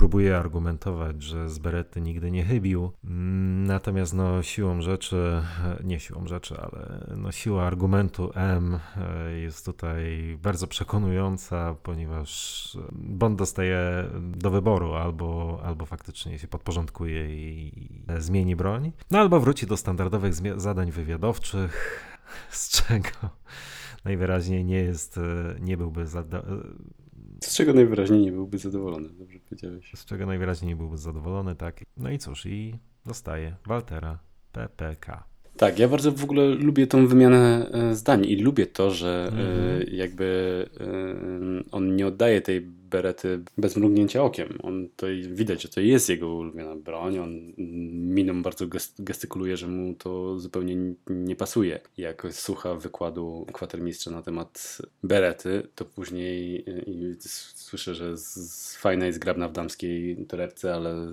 próbuje argumentować, że z Berety nigdy nie chybił. Mm, natomiast no, siłą rzeczy, e, nie siłą rzeczy, ale no, siła argumentu M e, jest tutaj bardzo przekonująca, ponieważ Bond dostaje do wyboru albo, albo faktycznie się podporządkuje i zmieni broń, no albo wróci do standardowych zadań wywiadowczych, (laughs) z czego najwyraźniej nie jest, e, nie byłby zadowolony. Z czego najwyraźniej nie byłby zadowolony, dobrze powiedziałeś. Z czego najwyraźniej nie byłby zadowolony, tak. No i cóż, i dostaje Waltera PPK. Tak, ja bardzo w ogóle lubię tą wymianę e, zdań i lubię to, że mm -hmm. jakby on nie oddaje tej berety bez mrugnięcia okiem. On to widać, że to jest jego ulubiona broń. On miną bardzo gestykuluje, że mu to zupełnie nie pasuje. Jak słucha wykładu kwatermistrza na temat berety, to później słyszę, że z, fajna jest grabna w damskiej torebce, ale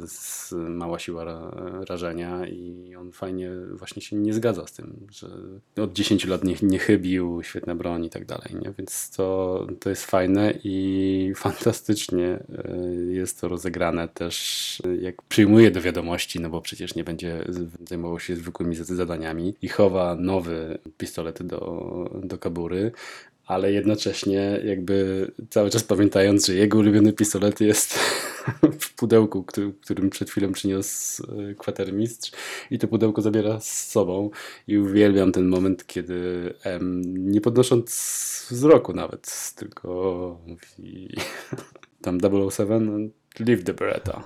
mała siła ra, rażenia i on fajnie właśnie się nie zgadza z tym, że od 10 lat nie, nie chybił, świetna broń i tak dalej. Nie? Więc to, to jest fajne i (laughs) fantastycznie e, jest to rozegrane też, jak przyjmuje do wiadomości, no bo przecież nie będzie zajmował się zwykłymi zadaniami i chowa nowy pistolet do, do kabury, ale jednocześnie jakby cały czas pamiętając, że jego ulubiony pistolet jest (laughs) w pudełku, który, którym przed chwilą przyniósł e, kwatermistrz i to pudełko zabiera z sobą. I uwielbiam ten moment, kiedy M, nie podnosząc wzroku nawet, tylko mówi (laughs) tam 007 leave the Beretta.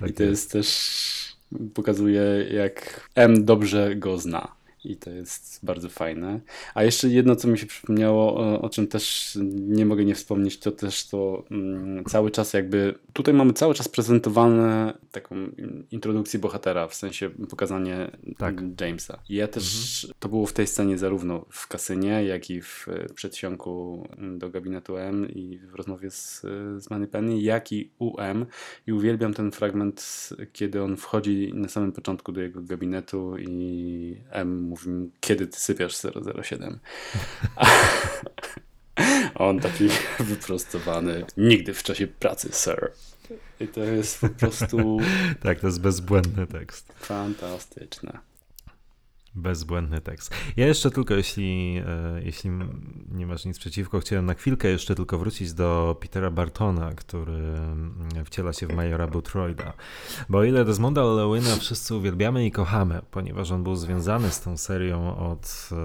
Tak I to jest też pokazuje jak M dobrze go zna i to jest bardzo fajne. A jeszcze jedno, co mi się przypomniało, o, o czym też nie mogę nie wspomnieć, to też to mm, cały czas jakby, tutaj mamy cały czas prezentowane taką introdukcję bohatera, w sensie pokazanie tak. Jamesa. I ja też, mhm. to było w tej scenie zarówno w kasynie, jak i w przedsionku do gabinetu M i w rozmowie z, z Manny Penny, jak i u M. I uwielbiam ten fragment, kiedy on wchodzi na samym początku do jego gabinetu i M mówi kiedy ty sypiasz 007? A on taki (laughs) wyprostowany, nigdy w czasie pracy, sir. I to jest po prostu... tak, to jest bezbłędny tekst. Fantastyczne. Bezbłędny tekst. Ja jeszcze tylko, jeśli, e, jeśli nie masz nic przeciwko, chciałem na chwilkę jeszcze tylko wrócić do Petera Bartona, który mm, wciela się w Majora Boothroyda. Bo o ile Desmonda Llewina wszyscy uwielbiamy i kochamy, ponieważ on był związany z tą serią od e,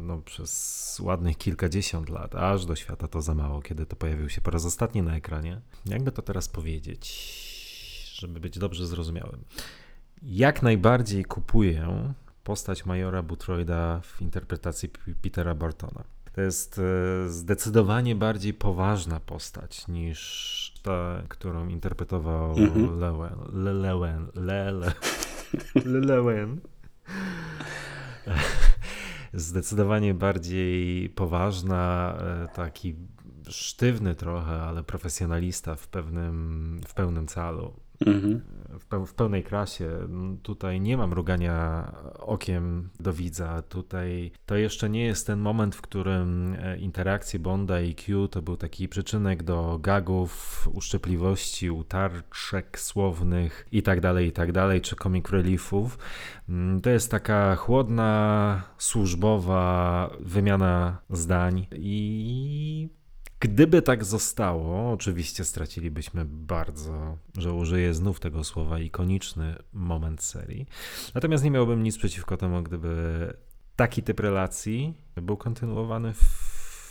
no, przez ładnych kilkadziesiąt lat, aż do świata to za mało, kiedy to pojawił się po raz ostatni na ekranie. Jakby to teraz powiedzieć, żeby być dobrze zrozumiałym. Jak najbardziej kupuję postać majora Boothroyda w interpretacji Petera Bartona. To jest e, zdecydowanie bardziej poważna postać niż ta, którą interpretował mm-hmm. Lewen. Le, Lewen. Le, le, (laughs) le, Lewen. (laughs) Zdecydowanie bardziej poważna, e, taki sztywny trochę, ale profesjonalista w pewnym, w pełnym calu. Mhm. W, pełnej krasie. Tutaj nie mam mrugania okiem do widza. Tutaj to jeszcze nie jest ten moment, w którym e, interakcje Bonda i Q to był taki przyczynek do gagów, uszczypliwości, utarczek słownych i tak dalej, i tak dalej, czy comic reliefów. To jest taka chłodna, służbowa wymiana zdań i Gdyby tak zostało, oczywiście stracilibyśmy bardzo, że użyję znów tego słowa, ikoniczny moment serii. Natomiast nie miałbym nic przeciwko temu, gdyby taki typ relacji był kontynuowany w,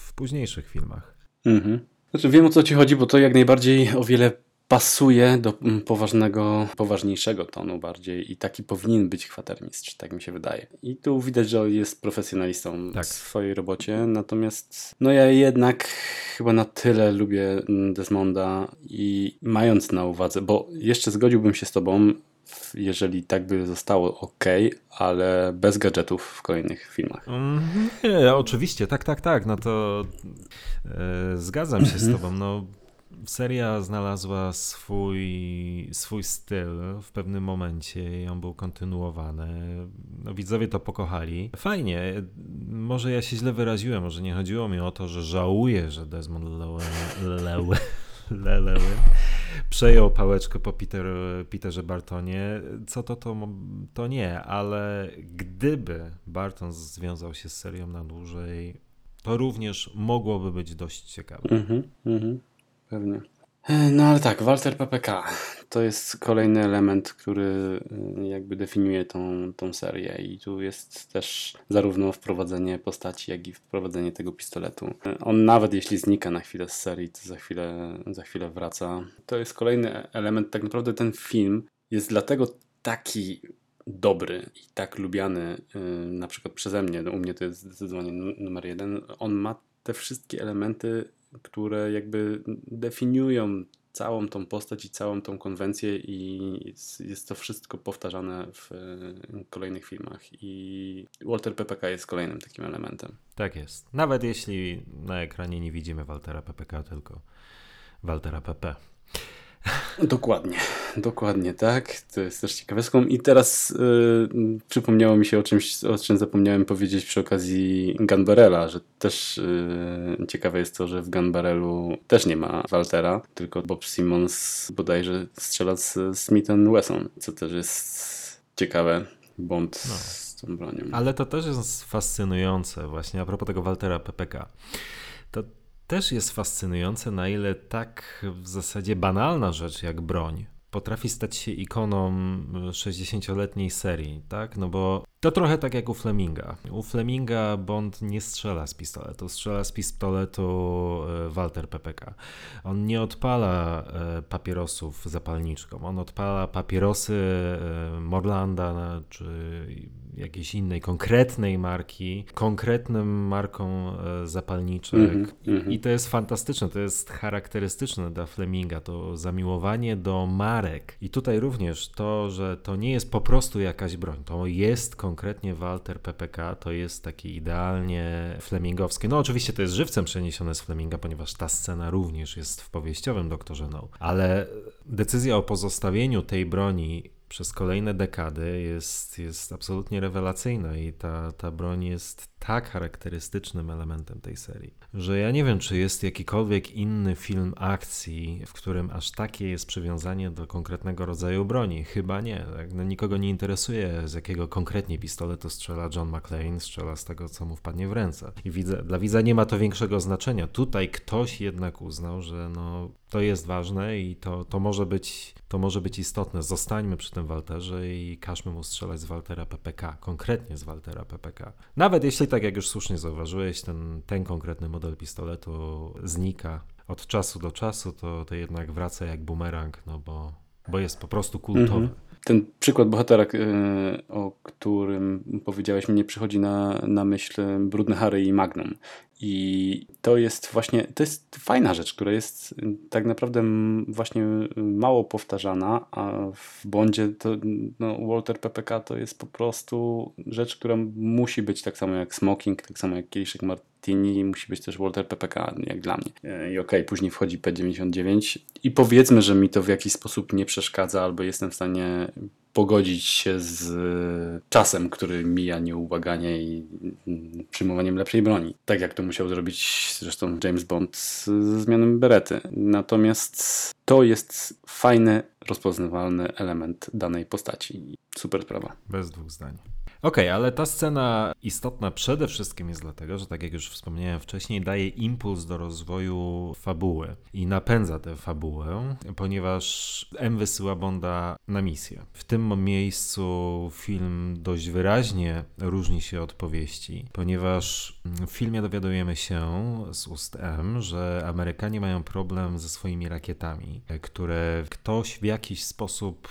w późniejszych filmach. Mhm. Znaczy wiem o co ci chodzi, bo to jak najbardziej o wiele pasuje do mm, poważnego, poważniejszego tonu bardziej i taki powinien być kwatermistrz, tak mi się wydaje. I tu widać, że jest profesjonalistą tak. w swojej robocie, natomiast no ja jednak chyba na tyle lubię mm, Desmonda i mając na uwadze, bo jeszcze zgodziłbym się z tobą, jeżeli tak by zostało ok, ale bez gadżetów w kolejnych filmach. Mm, nie, oczywiście, tak, tak, tak, no to e, zgadzam się z mhm. tobą, no seria znalazła swój, swój styl w pewnym momencie i on był kontynuowany. No, widzowie to pokochali. Fajnie. Może ja się źle wyraziłem, może nie chodziło mi o to, że żałuję, że Desmond Llewellyn przejął pałeczkę po Peter, Peterze Bartonie. Co to, to, to nie, ale gdyby Barton związał się z serią na dłużej, to również mogłoby być dość ciekawe. Mhm, mhm pewnie. E, no ale tak, Walter PPK to jest kolejny element, który e, jakby definiuje tą, tą serię i tu jest też zarówno wprowadzenie postaci, jak i wprowadzenie tego pistoletu. E, on nawet jeśli znika na chwilę z serii, to za chwilę, za chwilę wraca. To jest kolejny element, tak naprawdę ten film jest dlatego taki dobry i tak lubiany na przykład przeze mnie, u mnie to jest zdecydowanie numer jeden. On ma te wszystkie elementy które jakby definiują całą tą postać i całą tą konwencję i jest to wszystko powtarzane w e, kolejnych filmach i Walter PPK jest kolejnym takim elementem. Tak jest. Nawet jeśli na ekranie nie widzimy Waltera PPK, tylko Waltera PP. Dokładnie, dokładnie tak. To jest też ciekawostką. I teraz y, przypomniało mi się o czymś, o czym zapomniałem powiedzieć przy okazji Gunbarela, że też y, ciekawe jest to, że w Gunbarelu też nie ma Waltera, tylko Bob Simmons bodajże strzela z Smith Wesson, co też jest ciekawe. Bond no. z tą bronią. Ale to też jest fascynujące właśnie a propos tego Waltera PPK. To też jest fascynujące, na ile tak w zasadzie banalna rzecz jak broń potrafi stać się ikoną 60-letniej serii, tak? No bo to trochę tak jak u Fleminga. U Fleminga Bond nie strzela z pistoletu, strzela z pistoletu e, Walter PPK. On nie odpala e, papierosów zapalniczką, on odpala papierosy e, Morlanda czy jakiejś innej konkretnej marki, konkretnym marką zapalniczek. Mm -hmm. I to jest fantastyczne, to jest charakterystyczne dla Fleminga, to zamiłowanie do marek. I tutaj również to, że to nie jest po prostu jakaś broń, to jest konkretnie Walter PPK to jest takie idealnie flemingowskie. No oczywiście to jest żywcem przeniesione z Fleminga, ponieważ ta scena również jest w powieściowym Doktorze No, ale decyzja o pozostawieniu tej broni przez kolejne dekady jest, jest absolutnie rewelacyjna i ta, ta broń jest tak charakterystycznym elementem tej serii, że ja nie wiem, czy jest jakikolwiek inny film akcji, w którym aż takie jest przywiązanie do konkretnego rodzaju broni. Chyba nie. Tak? No, nikogo nie interesuje, z jakiego konkretnie pistoletu strzela John McClane, strzela z tego, co mu wpadnie w ręce. I widzę, dla widza nie ma to większego znaczenia. Tutaj ktoś jednak uznał, że no, to jest ważne i to, to, może być, to może być istotne. Zostańmy przy tym Walterze i każmy mu strzelać z Waltera PPK, konkretnie z Waltera PPK. Nawet jeśli tak jak już słusznie zauważyłeś, ten, ten konkretny model pistoletu znika od czasu do czasu, to, to jednak wraca jak bumerang, no bo, bo jest po prostu kultowy. Mhm ten przykład bohatera, e, o którym powiedziałeś, mi nie przychodzi na, na myśl Brudny Harry i Magnum. I to jest właśnie, to jest fajna rzecz, która jest tak naprawdę właśnie mało powtarzana, a w Bondzie to no, Walter PPK to jest po prostu rzecz, która musi być tak samo jak Smoking, tak samo jak Kieliszek Martini, musi być też Walter PPK, jak dla mnie. E, I okej, okay, później wchodzi P99 i powiedzmy, że mi to w jakiś sposób nie przeszkadza, albo jestem w stanie pogodzić się z czasem, który mija nieubaganie i przyjmowaniem lepszej broni. Tak jak to musiał zrobić zresztą James Bond ze zmianą berety. Natomiast to jest fajny, rozpoznawalny element danej postaci. Super sprawa. Bez dwóch zdań. Okej, okay, ale ta scena istotna przede wszystkim jest dlatego, że tak jak już wspomniałem wcześniej, daje impuls do rozwoju fabuły i napędza tę fabułę, ponieważ M wysyła Bonda na misję. W tym miejscu film dość wyraźnie różni się od powieści, ponieważ w filmie dowiadujemy się z ust M, że Amerykanie mają problem ze swoimi rakietami, które ktoś w jakiś sposób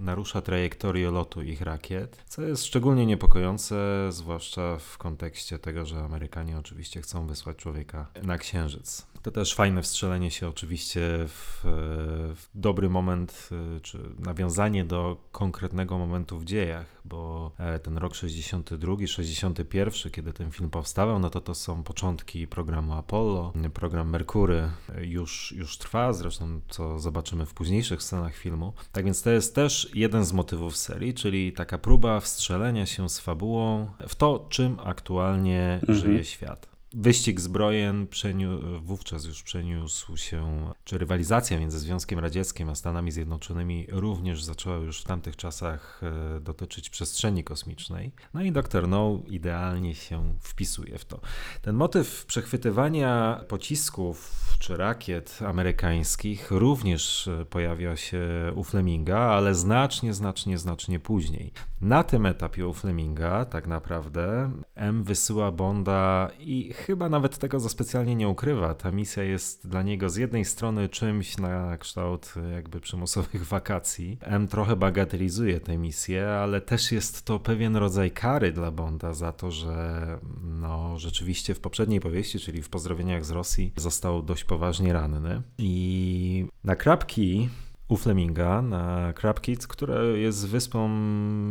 narusza trajektorię lotu ich rakiet, co jest szczególnie niepokojące, zwłaszcza w kontekście tego, że Amerykanie oczywiście chcą wysłać człowieka na Księżyc. To też fajne wstrzelenie się oczywiście w, w, dobry moment, y, czy nawiązanie do konkretnego momentu w dziejach, bo e, ten rok 62, 61, kiedy ten film powstawał, no to to są początki programu Apollo. Program Merkury już, już trwa, zresztą co zobaczymy w późniejszych scenach filmu. Tak więc to jest też jeden z motywów serii, czyli taka próba wstrzelenia się z fabułą w to, czym aktualnie mhm. żyje świat. Wyścig zbrojen wówczas już przeniósł się, czy rywalizacja między Związkiem Radzieckim a Stanami Zjednoczonymi również zaczęła już w tamtych czasach e, dotyczyć przestrzeni kosmicznej. No i Dr. No idealnie się wpisuje w to. Ten motyw przechwytywania pocisków czy rakiet amerykańskich również e, pojawia się u Fleminga, ale znacznie, znacznie, znacznie później. Na tym etapie u Fleminga tak naprawdę M wysyła Bonda i chyba nawet tego za specjalnie nie ukrywa. Ta misja jest dla niego z jednej strony czymś na kształt jakby przymusowych (laughs) wakacji. M trochę bagatelizuje tę misję, ale też jest to pewien rodzaj kary dla Bonda za to, że no, rzeczywiście w poprzedniej powieści, czyli w Pozdrowieniach z Rosji, został dość poważnie ranny. I na krapki u Fleminga na Crab Kids, która jest wyspą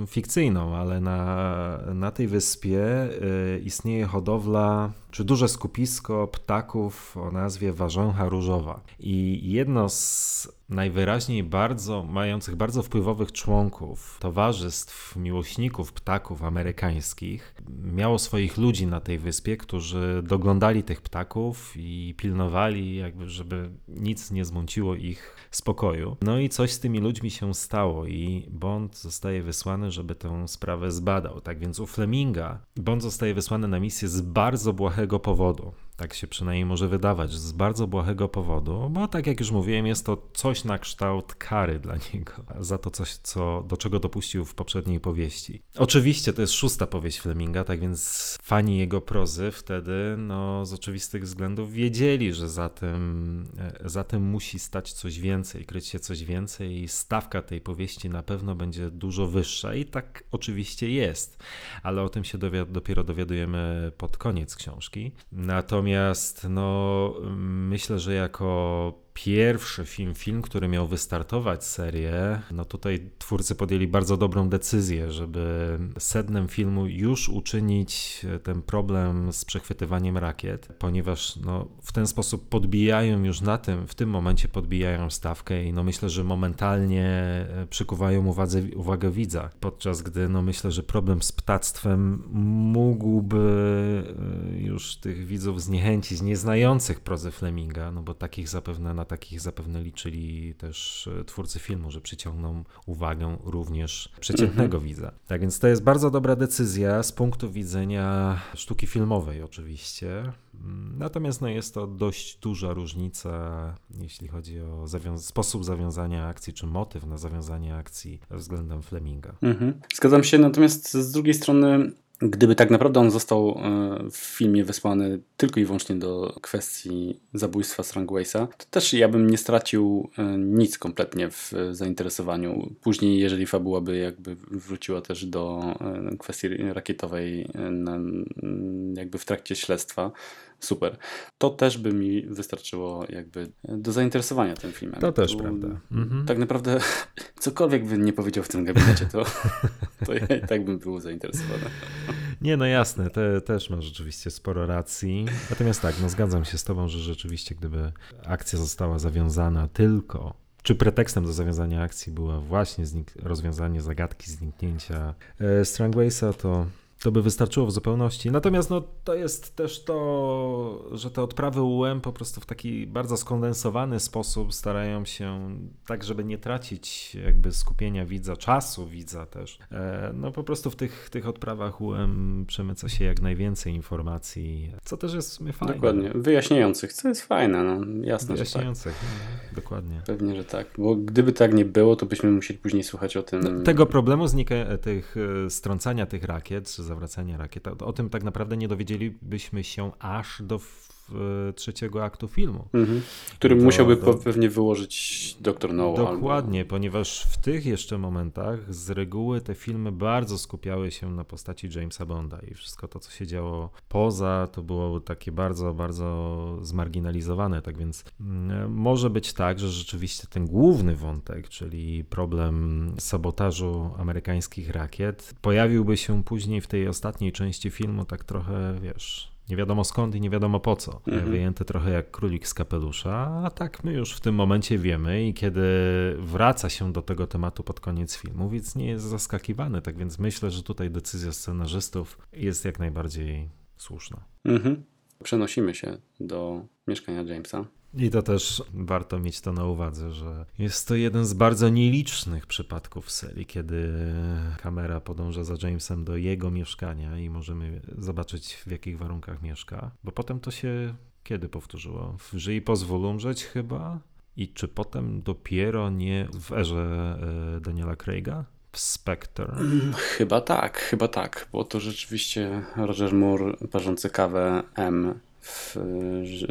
fikcyjną, ale na, na tej wyspie y, istnieje hodowla, czy duże skupisko ptaków o nazwie Warzęcha Różowa. I jedno z najwyraźniej bardzo, mających bardzo wpływowych członków towarzystw miłośników ptaków amerykańskich miało swoich ludzi na tej wyspie, którzy doglądali tych ptaków i pilnowali, jakby, żeby nic nie zmąciło ich spokoju. No i coś z tymi ludźmi się stało i Bond zostaje wysłany, żeby tę sprawę zbadał. Tak więc u Fleminga Bond zostaje wysłany na misję z bardzo błahego powodu. Tak się przynajmniej może wydawać, z bardzo błahego powodu, bo tak jak już mówiłem, jest to coś na kształt kary dla (laughs) niego za to coś, co, do czego dopuścił w poprzedniej powieści. Oczywiście to jest szósta powieść Fleminga, tak więc fani jego prozy wtedy no, z oczywistych względów wiedzieli, że za tym, e, za tym musi stać coś więcej, kryć się coś więcej i stawka tej powieści na pewno będzie dużo wyższa i tak oczywiście jest, ale o tym się dowiad dopiero dowiadujemy pod koniec książki. Natomiast no, myślę, że jako pierwszy film, film, który miał wystartować serię, no tutaj twórcy podjęli bardzo dobrą decyzję, żeby sednem filmu już uczynić ten problem z przechwytywaniem rakiet, ponieważ no, w ten sposób podbijają już na tym, w tym momencie podbijają stawkę i no myślę, że momentalnie e, przykuwają uwadze, uwagę widza, podczas gdy no myślę, że problem z ptactwem mógłby e, już tych widzów zniechęcić, nieznających prozy Fleminga, no bo takich zapewne na takich zapewne liczyli też e, twórcy filmu, że przyciągną uwagę również przeciętnego mhm. widza. Tak więc to jest bardzo dobra decyzja z punktu widzenia sztuki filmowej oczywiście. Mm, natomiast no, jest to dość duża różnica, jeśli chodzi o zawią sposób zawiązania akcji, czy motyw na zawiązanie akcji względem Fleminga. Mhm. Zgadzam się, natomiast z drugiej strony Gdyby tak naprawdę on został e, w filmie wysłany tylko i wyłącznie do kwestii zabójstwa Strangwaysa, to też ja bym nie stracił e, nic kompletnie w zainteresowaniu. Później, jeżeli fabuła by jakby wróciła też do e, kwestii rakietowej jakby w trakcie śledztwa, super. To też by mi wystarczyło jakby do zainteresowania tym filmem. To też tu, prawda. Mhm. Tak naprawdę (laughs) cokolwiek bym nie powiedział w tym gabinecie, to, (laughs) to ja i tak bym był zainteresowany. Nie, no jasne, te, też masz rzeczywiście sporo racji. Natomiast tak, no zgadzam się z tobą, że rzeczywiście gdyby akcja została zawiązana tylko czy pretekstem do zawiązania akcji była właśnie rozwiązanie zagadki zniknięcia e, Strangwaysa, to to by wystarczyło w zupełności. Natomiast no, to jest też to, że te odprawy UM po prostu w taki bardzo skondensowany sposób starają się, tak żeby nie tracić jakby skupienia widza, czasu widza też, e, no po prostu w tych, tych odprawach UM przemyca się jak najwięcej informacji, co też jest w sumie fajne. Dokładnie, wyjaśniających, co jest fajne, no jasne, Wyjaśniających, tak. no, dokładnie. Pewnie, że tak, bo gdyby tak nie było, to byśmy musieli później słuchać o tym. No, tego problemu znika, tych e, strącania tych rakiet, zawracania rakiet. O tym tak naprawdę nie dowiedzielibyśmy się aż do trzeciego aktu filmu. Mhm. Który do, musiałby do, pewnie wyłożyć doktor No. Dokładnie, albo... ponieważ w tych jeszcze momentach z reguły te filmy bardzo skupiały się na postaci Jamesa Bonda i wszystko to, co się działo poza, to było takie bardzo, bardzo zmarginalizowane. Tak więc mm, może być tak, że rzeczywiście ten główny wątek, czyli problem sabotażu amerykańskich rakiet, pojawiłby się później w tej ostatniej części filmu tak trochę, wiesz, nie wiadomo skąd i nie wiadomo po co. Mhm. Wyjęty trochę jak królik z kapelusza, a tak my już w tym momencie wiemy i kiedy wraca się do tego tematu pod koniec filmu, więc nie jest zaskakiwany. Tak więc myślę, że tutaj decyzja scenarzystów jest jak najbardziej słuszna. Mhm. Przenosimy się do mieszkania Jamesa. I to też warto mieć to na uwadze, że jest to jeden z bardzo nielicznych przypadków serii, kiedy kamera podąża za Jamesem do jego mieszkania i możemy zobaczyć w jakich warunkach mieszka, bo potem to się kiedy powtórzyło? W Żyj pozwól umrzeć chyba? I czy potem dopiero nie w erze e, Daniela Craiga? W Spectre? Chyba tak, chyba tak, bo to rzeczywiście Roger Moore parzący kawę M w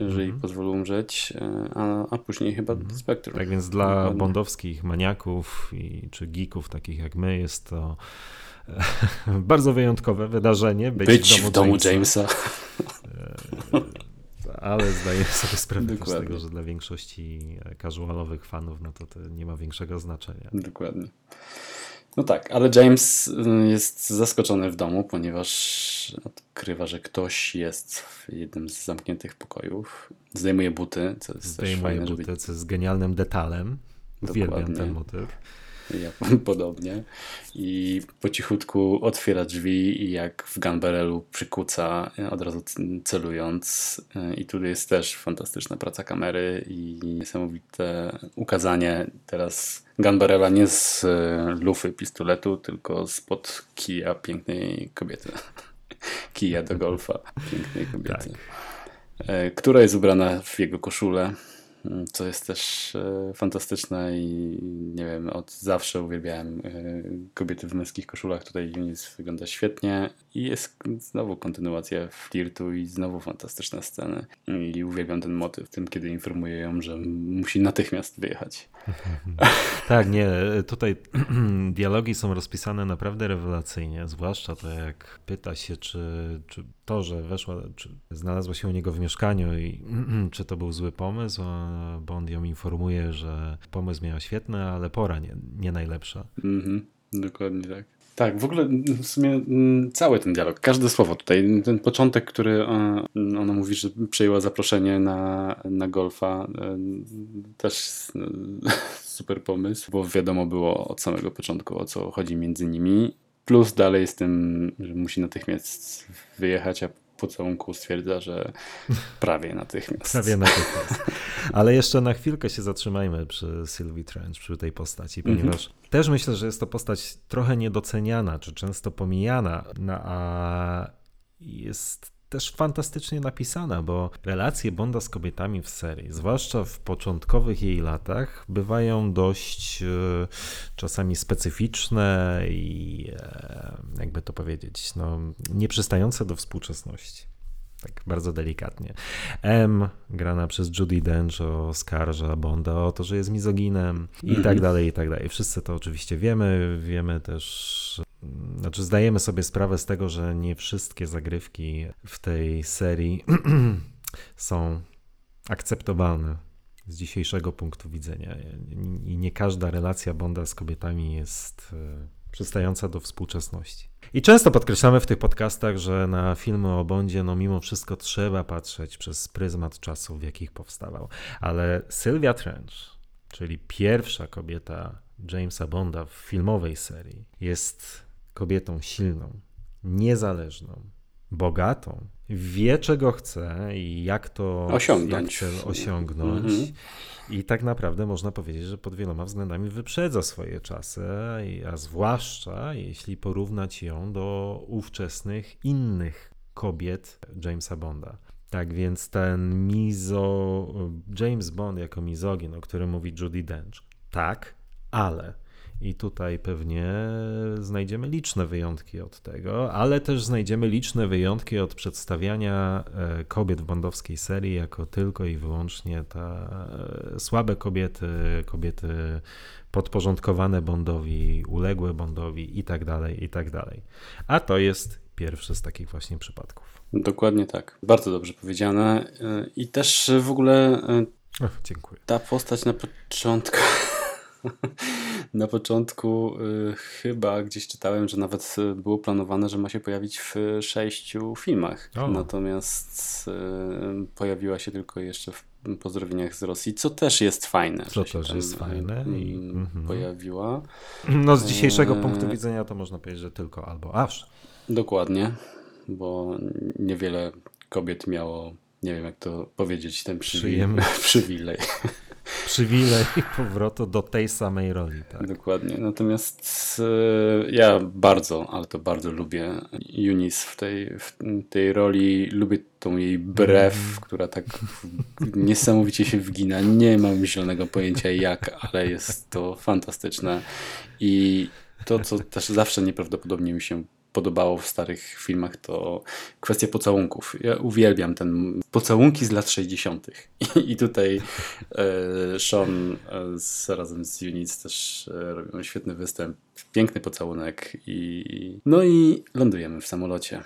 Żyj mm -hmm. pozwól umrzeć, e, a, a później chyba mm -hmm. Spectre. Tak więc dla Dokładnie. bondowskich maniaków i, czy geeków takich jak my jest to e, (laughs) bardzo wyjątkowe wydarzenie. Być, być w domu, w domu Jamesa. Jamesa. E, ale zdaję sobie sprawę z tego, że dla większości casualowych fanów no to, to nie ma większego znaczenia. Dokładnie. No tak, ale James y, jest zaskoczony w domu, ponieważ odkrywa, że ktoś jest w jednym z zamkniętych pokojów. Zdejmuje buty, co jest Zdejmuje też fajne. buty, żeby... co jest genialnym detalem. Uwielbiam ten motyw. (laughs) Ja podobnie. I po cichutku otwiera drzwi i jak w Gunbarelu przykuca, od razu celując. I tu jest też fantastyczna praca kamery i niesamowite ukazanie teraz Gunbarela nie z e, lufy pistoletu, tylko spod kija pięknej kobiety. (laughs) Kija do golfa pięknej kobiety. Tak. e, która jest ubrana w jego koszulę. Mm, co jest też e, fantastyczne i nie wiem, od zawsze uwielbiałem e, kobiety w męskich koszulach. Tutaj Eunice wygląda świetnie i jest znowu kontynuacja flirtu i znowu fantastyczne sceny. I uwielbiam ten motyw, tym kiedy informuje ją, że musi natychmiast wyjechać. Tak, nie, tutaj (clears throat) dialogi są rozpisane naprawdę rewelacyjnie, zwłaszcza to jak pyta się, czy, czy to, że weszła, czy znalazła się u niego w mieszkaniu i (clears throat) czy to był zły pomysł, bo on ją informuje, że pomysł miał świetny, ale pora nie, nie najlepsza. Mhm, dokładnie tak. Tak, w ogóle w sumie mm, cały ten dialog, każde słowo tutaj, ten początek, który e, ona mówi, że przyjęła zaproszenie na, na golfa, e, też e, (laughs) super pomysł, bo wiadomo było od samego początku o co chodzi między nimi. Plus dalej z tym, że musi natychmiast wyjechać, a pocałunku stwierdza, że (laughs) prawie natychmiast. prawie natychmiast. Ale jeszcze na chwilkę się zatrzymajmy przy Sylvie Trench, przy tej postaci, mhm. ponieważ mm -hmm. też myślę, że jest to postać trochę niedoceniana, czy często pomijana, no, a jest też fantastycznie napisana, bo relacje Bonda z kobietami w serii, zwłaszcza w początkowych jej latach, bywają dość e, czasami specyficzne i e, jakby to powiedzieć, no, nieprzystające do współczesności. Tak bardzo delikatnie. M, grana przez Judy Dench, oskarża Bonda o to, że jest mizoginem i tak mhm. dalej, i tak dalej. Wszyscy to oczywiście wiemy. Wiemy też znaczy, zdajemy sobie sprawę z tego, że nie wszystkie zagrywki w tej serii (clears throat) są akceptowalne z dzisiejszego punktu widzenia. I nie każda relacja Bonda z kobietami jest e, przystająca do współczesności. I często podkreślamy w tych podcastach, że na filmy o Bondzie, no mimo wszystko trzeba patrzeć przez pryzmat czasów, w jakich powstawał. Ale Sylvia Trench, czyli pierwsza kobieta Jamesa Bonda w filmowej serii, jest kobietą silną, niezależną, bogatą, wie czego chce i jak to osiągnąć. Jak osiągnąć. Mhm. I tak naprawdę można powiedzieć, że pod wieloma względami wyprzedza swoje czasy, a zwłaszcza jeśli porównać ją do ówczesnych innych kobiet Jamesa Bonda. Tak więc ten mizo, James Bond jako mizogin, o którym mówi Judy Dench, tak, ale i tutaj pewnie znajdziemy liczne wyjątki od tego, ale też znajdziemy liczne wyjątki od przedstawiania e, kobiet w bondowskiej serii jako tylko i wyłącznie ta e, słabe kobiety, kobiety podporządkowane Bondowi, uległe Bondowi i tak dalej, i tak dalej. A to jest pierwszy z takich właśnie przypadków. Dokładnie tak. Bardzo dobrze powiedziane. E, I też w ogóle. (laughs) Dziękuję. Ta postać na początku. Na początku y, chyba gdzieś czytałem, że nawet y, było planowane, że ma się pojawić w sześciu filmach. O. Natomiast y, pojawiła się tylko jeszcze w pozdrowieniach z Rosji, co też jest fajne. Co też jest fajne. I, mhm. pojawiła. No z dzisiejszego e... punktu widzenia to można powiedzieć, że tylko albo aż. Dokładnie, bo niewiele kobiet miało, nie wiem jak to powiedzieć, ten (laughs) przywilej. przywilej przywilej powrotu do tej samej roli. Tak? Dokładnie. Natomiast e, ja bardzo, ale to bardzo lubię Eunice w tej, w tej roli. Lubię tą jej brew, mm. która tak niesamowicie się wgina. Nie mam zielonego pojęcia jak, ale jest to fantastyczne. I to, co też zawsze nieprawdopodobnie mi się podobało w starych filmach, to kwestia pocałunków. Ja uwielbiam ten pocałunki z lat 60. I, (laughs) i tutaj e, Sean e, z, razem z Unic też e, robią świetny występ, piękny pocałunek i no i lądujemy w samolocie.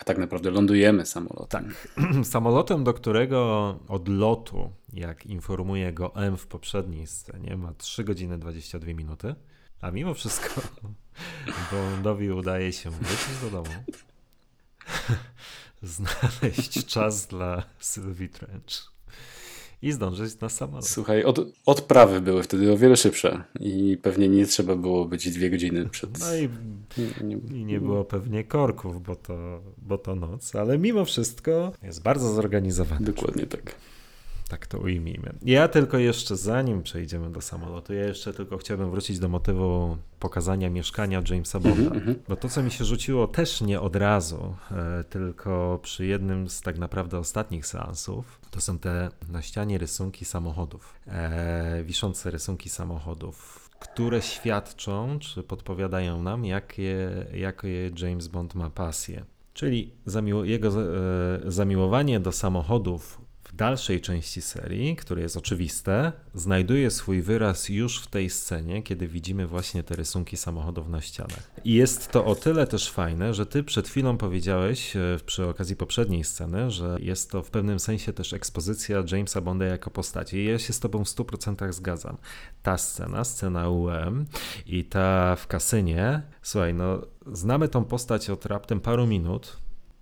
A tak naprawdę lądujemy samolotem. Tak. (clears throat) Samolotem, do którego odlotu, jak informuje go M w poprzedniej scenie, ma 3 godziny 22 minuty. A mimo wszystko (laughs) Bondowi udaje się wrócić do domu, (laughs) znaleźć czas dla Sylvie Trench i zdążyć na samolot. Słuchaj, od, odprawy były wtedy o wiele szybsze i pewnie nie trzeba było być dwie godziny przed... No i nie, i nie było pewnie korków, bo to, bo to noc, ale mimo wszystko jest bardzo zorganizowany. Dokładnie tak. Tak to ujmijmy. Ja tylko jeszcze, zanim przejdziemy do samolotu, ja jeszcze tylko chciałbym wrócić do motywu pokazania mieszkania Jamesa Bonda. Mm -hmm. Bo to, co mi się rzuciło też nie od razu, e, tylko przy jednym z tak naprawdę ostatnich seansów, to są te na ścianie rysunki samochodów. E, wiszące rysunki samochodów, które świadczą, czy podpowiadają nam, jakie, jakie James Bond ma pasję. Czyli zamiło jego e, zamiłowanie do samochodów dalszej części serii, które jest oczywiste, znajduje swój wyraz już w tej scenie, kiedy widzimy właśnie te rysunki samochodów na ścianach. I jest to o tyle też fajne, że ty przed chwilą powiedziałeś e, przy okazji poprzedniej sceny, że jest to w pewnym sensie też ekspozycja Jamesa Bonda jako postaci. I ja się z tobą w 100% zgadzam. Ta scena, scena UM i ta w kasynie, słuchaj, no znamy tą postać od raptem paru minut.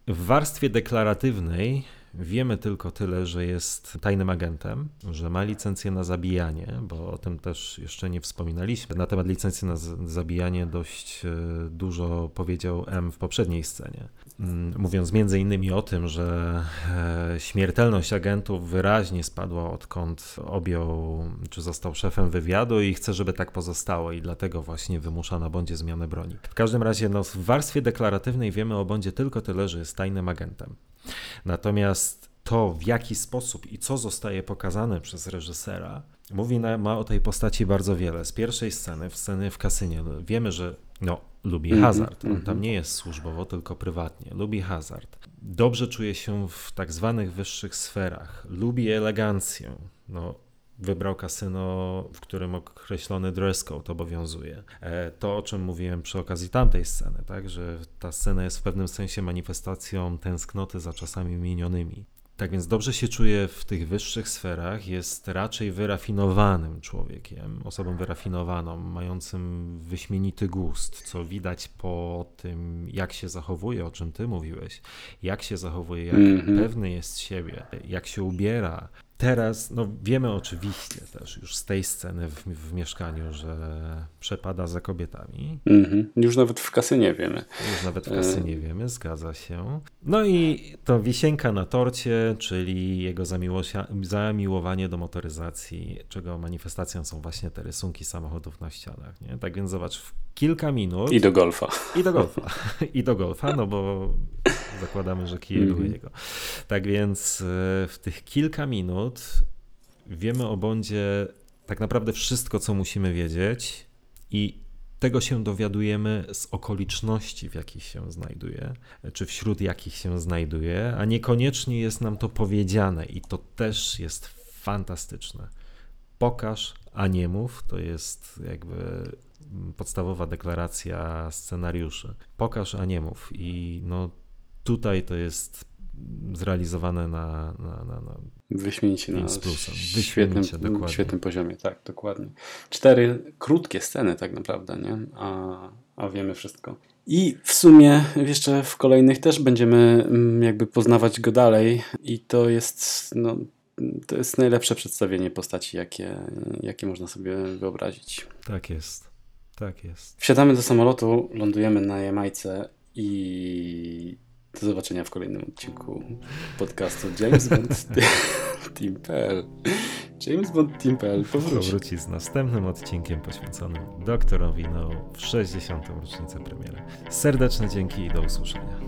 W warstwie deklaratywnej Wiemy tylko tyle, że jest tajnym agentem, że ma licencję na zabijanie, bo o tym też jeszcze nie wspominaliśmy. Na temat licencji na zabijanie dość e, dużo powiedział M w poprzedniej scenie. Mm, mówiąc między innymi o tym, że e, śmiertelność agentów wyraźnie spadła odkąd objął, czy został szefem wywiadu i chce, żeby tak pozostało i dlatego właśnie wymusza na Bondzie zmianę broni. W każdym razie no, w warstwie deklaratywnej wiemy o Bondzie tylko tyle, że jest tajnym agentem. Natomiast to, w jaki sposób i co zostaje pokazane przez reżysera, mówi na, ma o tej postaci bardzo wiele. Z pierwszej sceny, w sceny w kasynie, no, wiemy, że no, lubi -hmm, hazard. On tam nie jest służbowo, tylko prywatnie. Lubi hazard. Dobrze czuje się w tak zwanych wyższych sferach. Lubi elegancję. No, wybrał kasyno, w którym określony dress code obowiązuje. E, to, o czym mówiłem przy okazji tamtej sceny, tak, że ta scena jest w pewnym sensie manifestacją tęsknoty za czasami minionymi. Tak więc dobrze się czuje w tych wyższych sferach, jest raczej wyrafinowanym człowiekiem, osobą wyrafinowaną, mającym wyśmienity gust, co widać po tym, jak się zachowuje, o czym ty mówiłeś, jak się zachowuje, jak mm -hmm. pewny jest siebie, jak się ubiera, Teraz no, wiemy oczywiście też już z tej sceny w, w mieszkaniu, że przepada za kobietami. Mm-hmm. Już nawet w kasynie wiemy. Już nawet w kasynie e... wiemy, zgadza się. No i to wisienka na torcie, czyli jego zamiłowanie do motoryzacji, czego manifestacją są właśnie te rysunki samochodów na ścianach. Nie? Tak więc zobacz, w kilka minut. I do golfa. I do golfa. I do golfa, no bo zakładamy, że kije mm-hmm. były jego. Tak więc e, w tych kilka minut wiemy o Bondzie tak naprawdę wszystko, co musimy wiedzieć i tego się dowiadujemy z okoliczności, w jakich się znajduje, czy wśród jakich się znajduje, a niekoniecznie jest nam to powiedziane i to też jest fantastyczne. Pokaż, a nie mów, to jest jakby podstawowa deklaracja scenariuszy. Pokaż, a nie mów. I no tutaj to jest zrealizowane na, na, na, na wyśmienicie na świetnym, świetnym poziomie, tak, dokładnie. Cztery krótkie sceny tak naprawdę, nie? A, a wiemy wszystko. I w sumie jeszcze w kolejnych też będziemy mm, jakby poznawać go dalej i to jest no, to jest najlepsze przedstawienie postaci, jakie, jakie można sobie wyobrazić. Tak jest. Tak jest. Wsiadamy do samolotu, lądujemy na Jamajce i do zobaczenia w kolejnym odcinku podcastu James Bond (laughs) Team.pl. James Bond Team.pl powróci. powróci z następnym odcinkiem poświęconym doktorowi No w 60. rocznicę premiery. Serdeczne dzięki i do usłyszenia.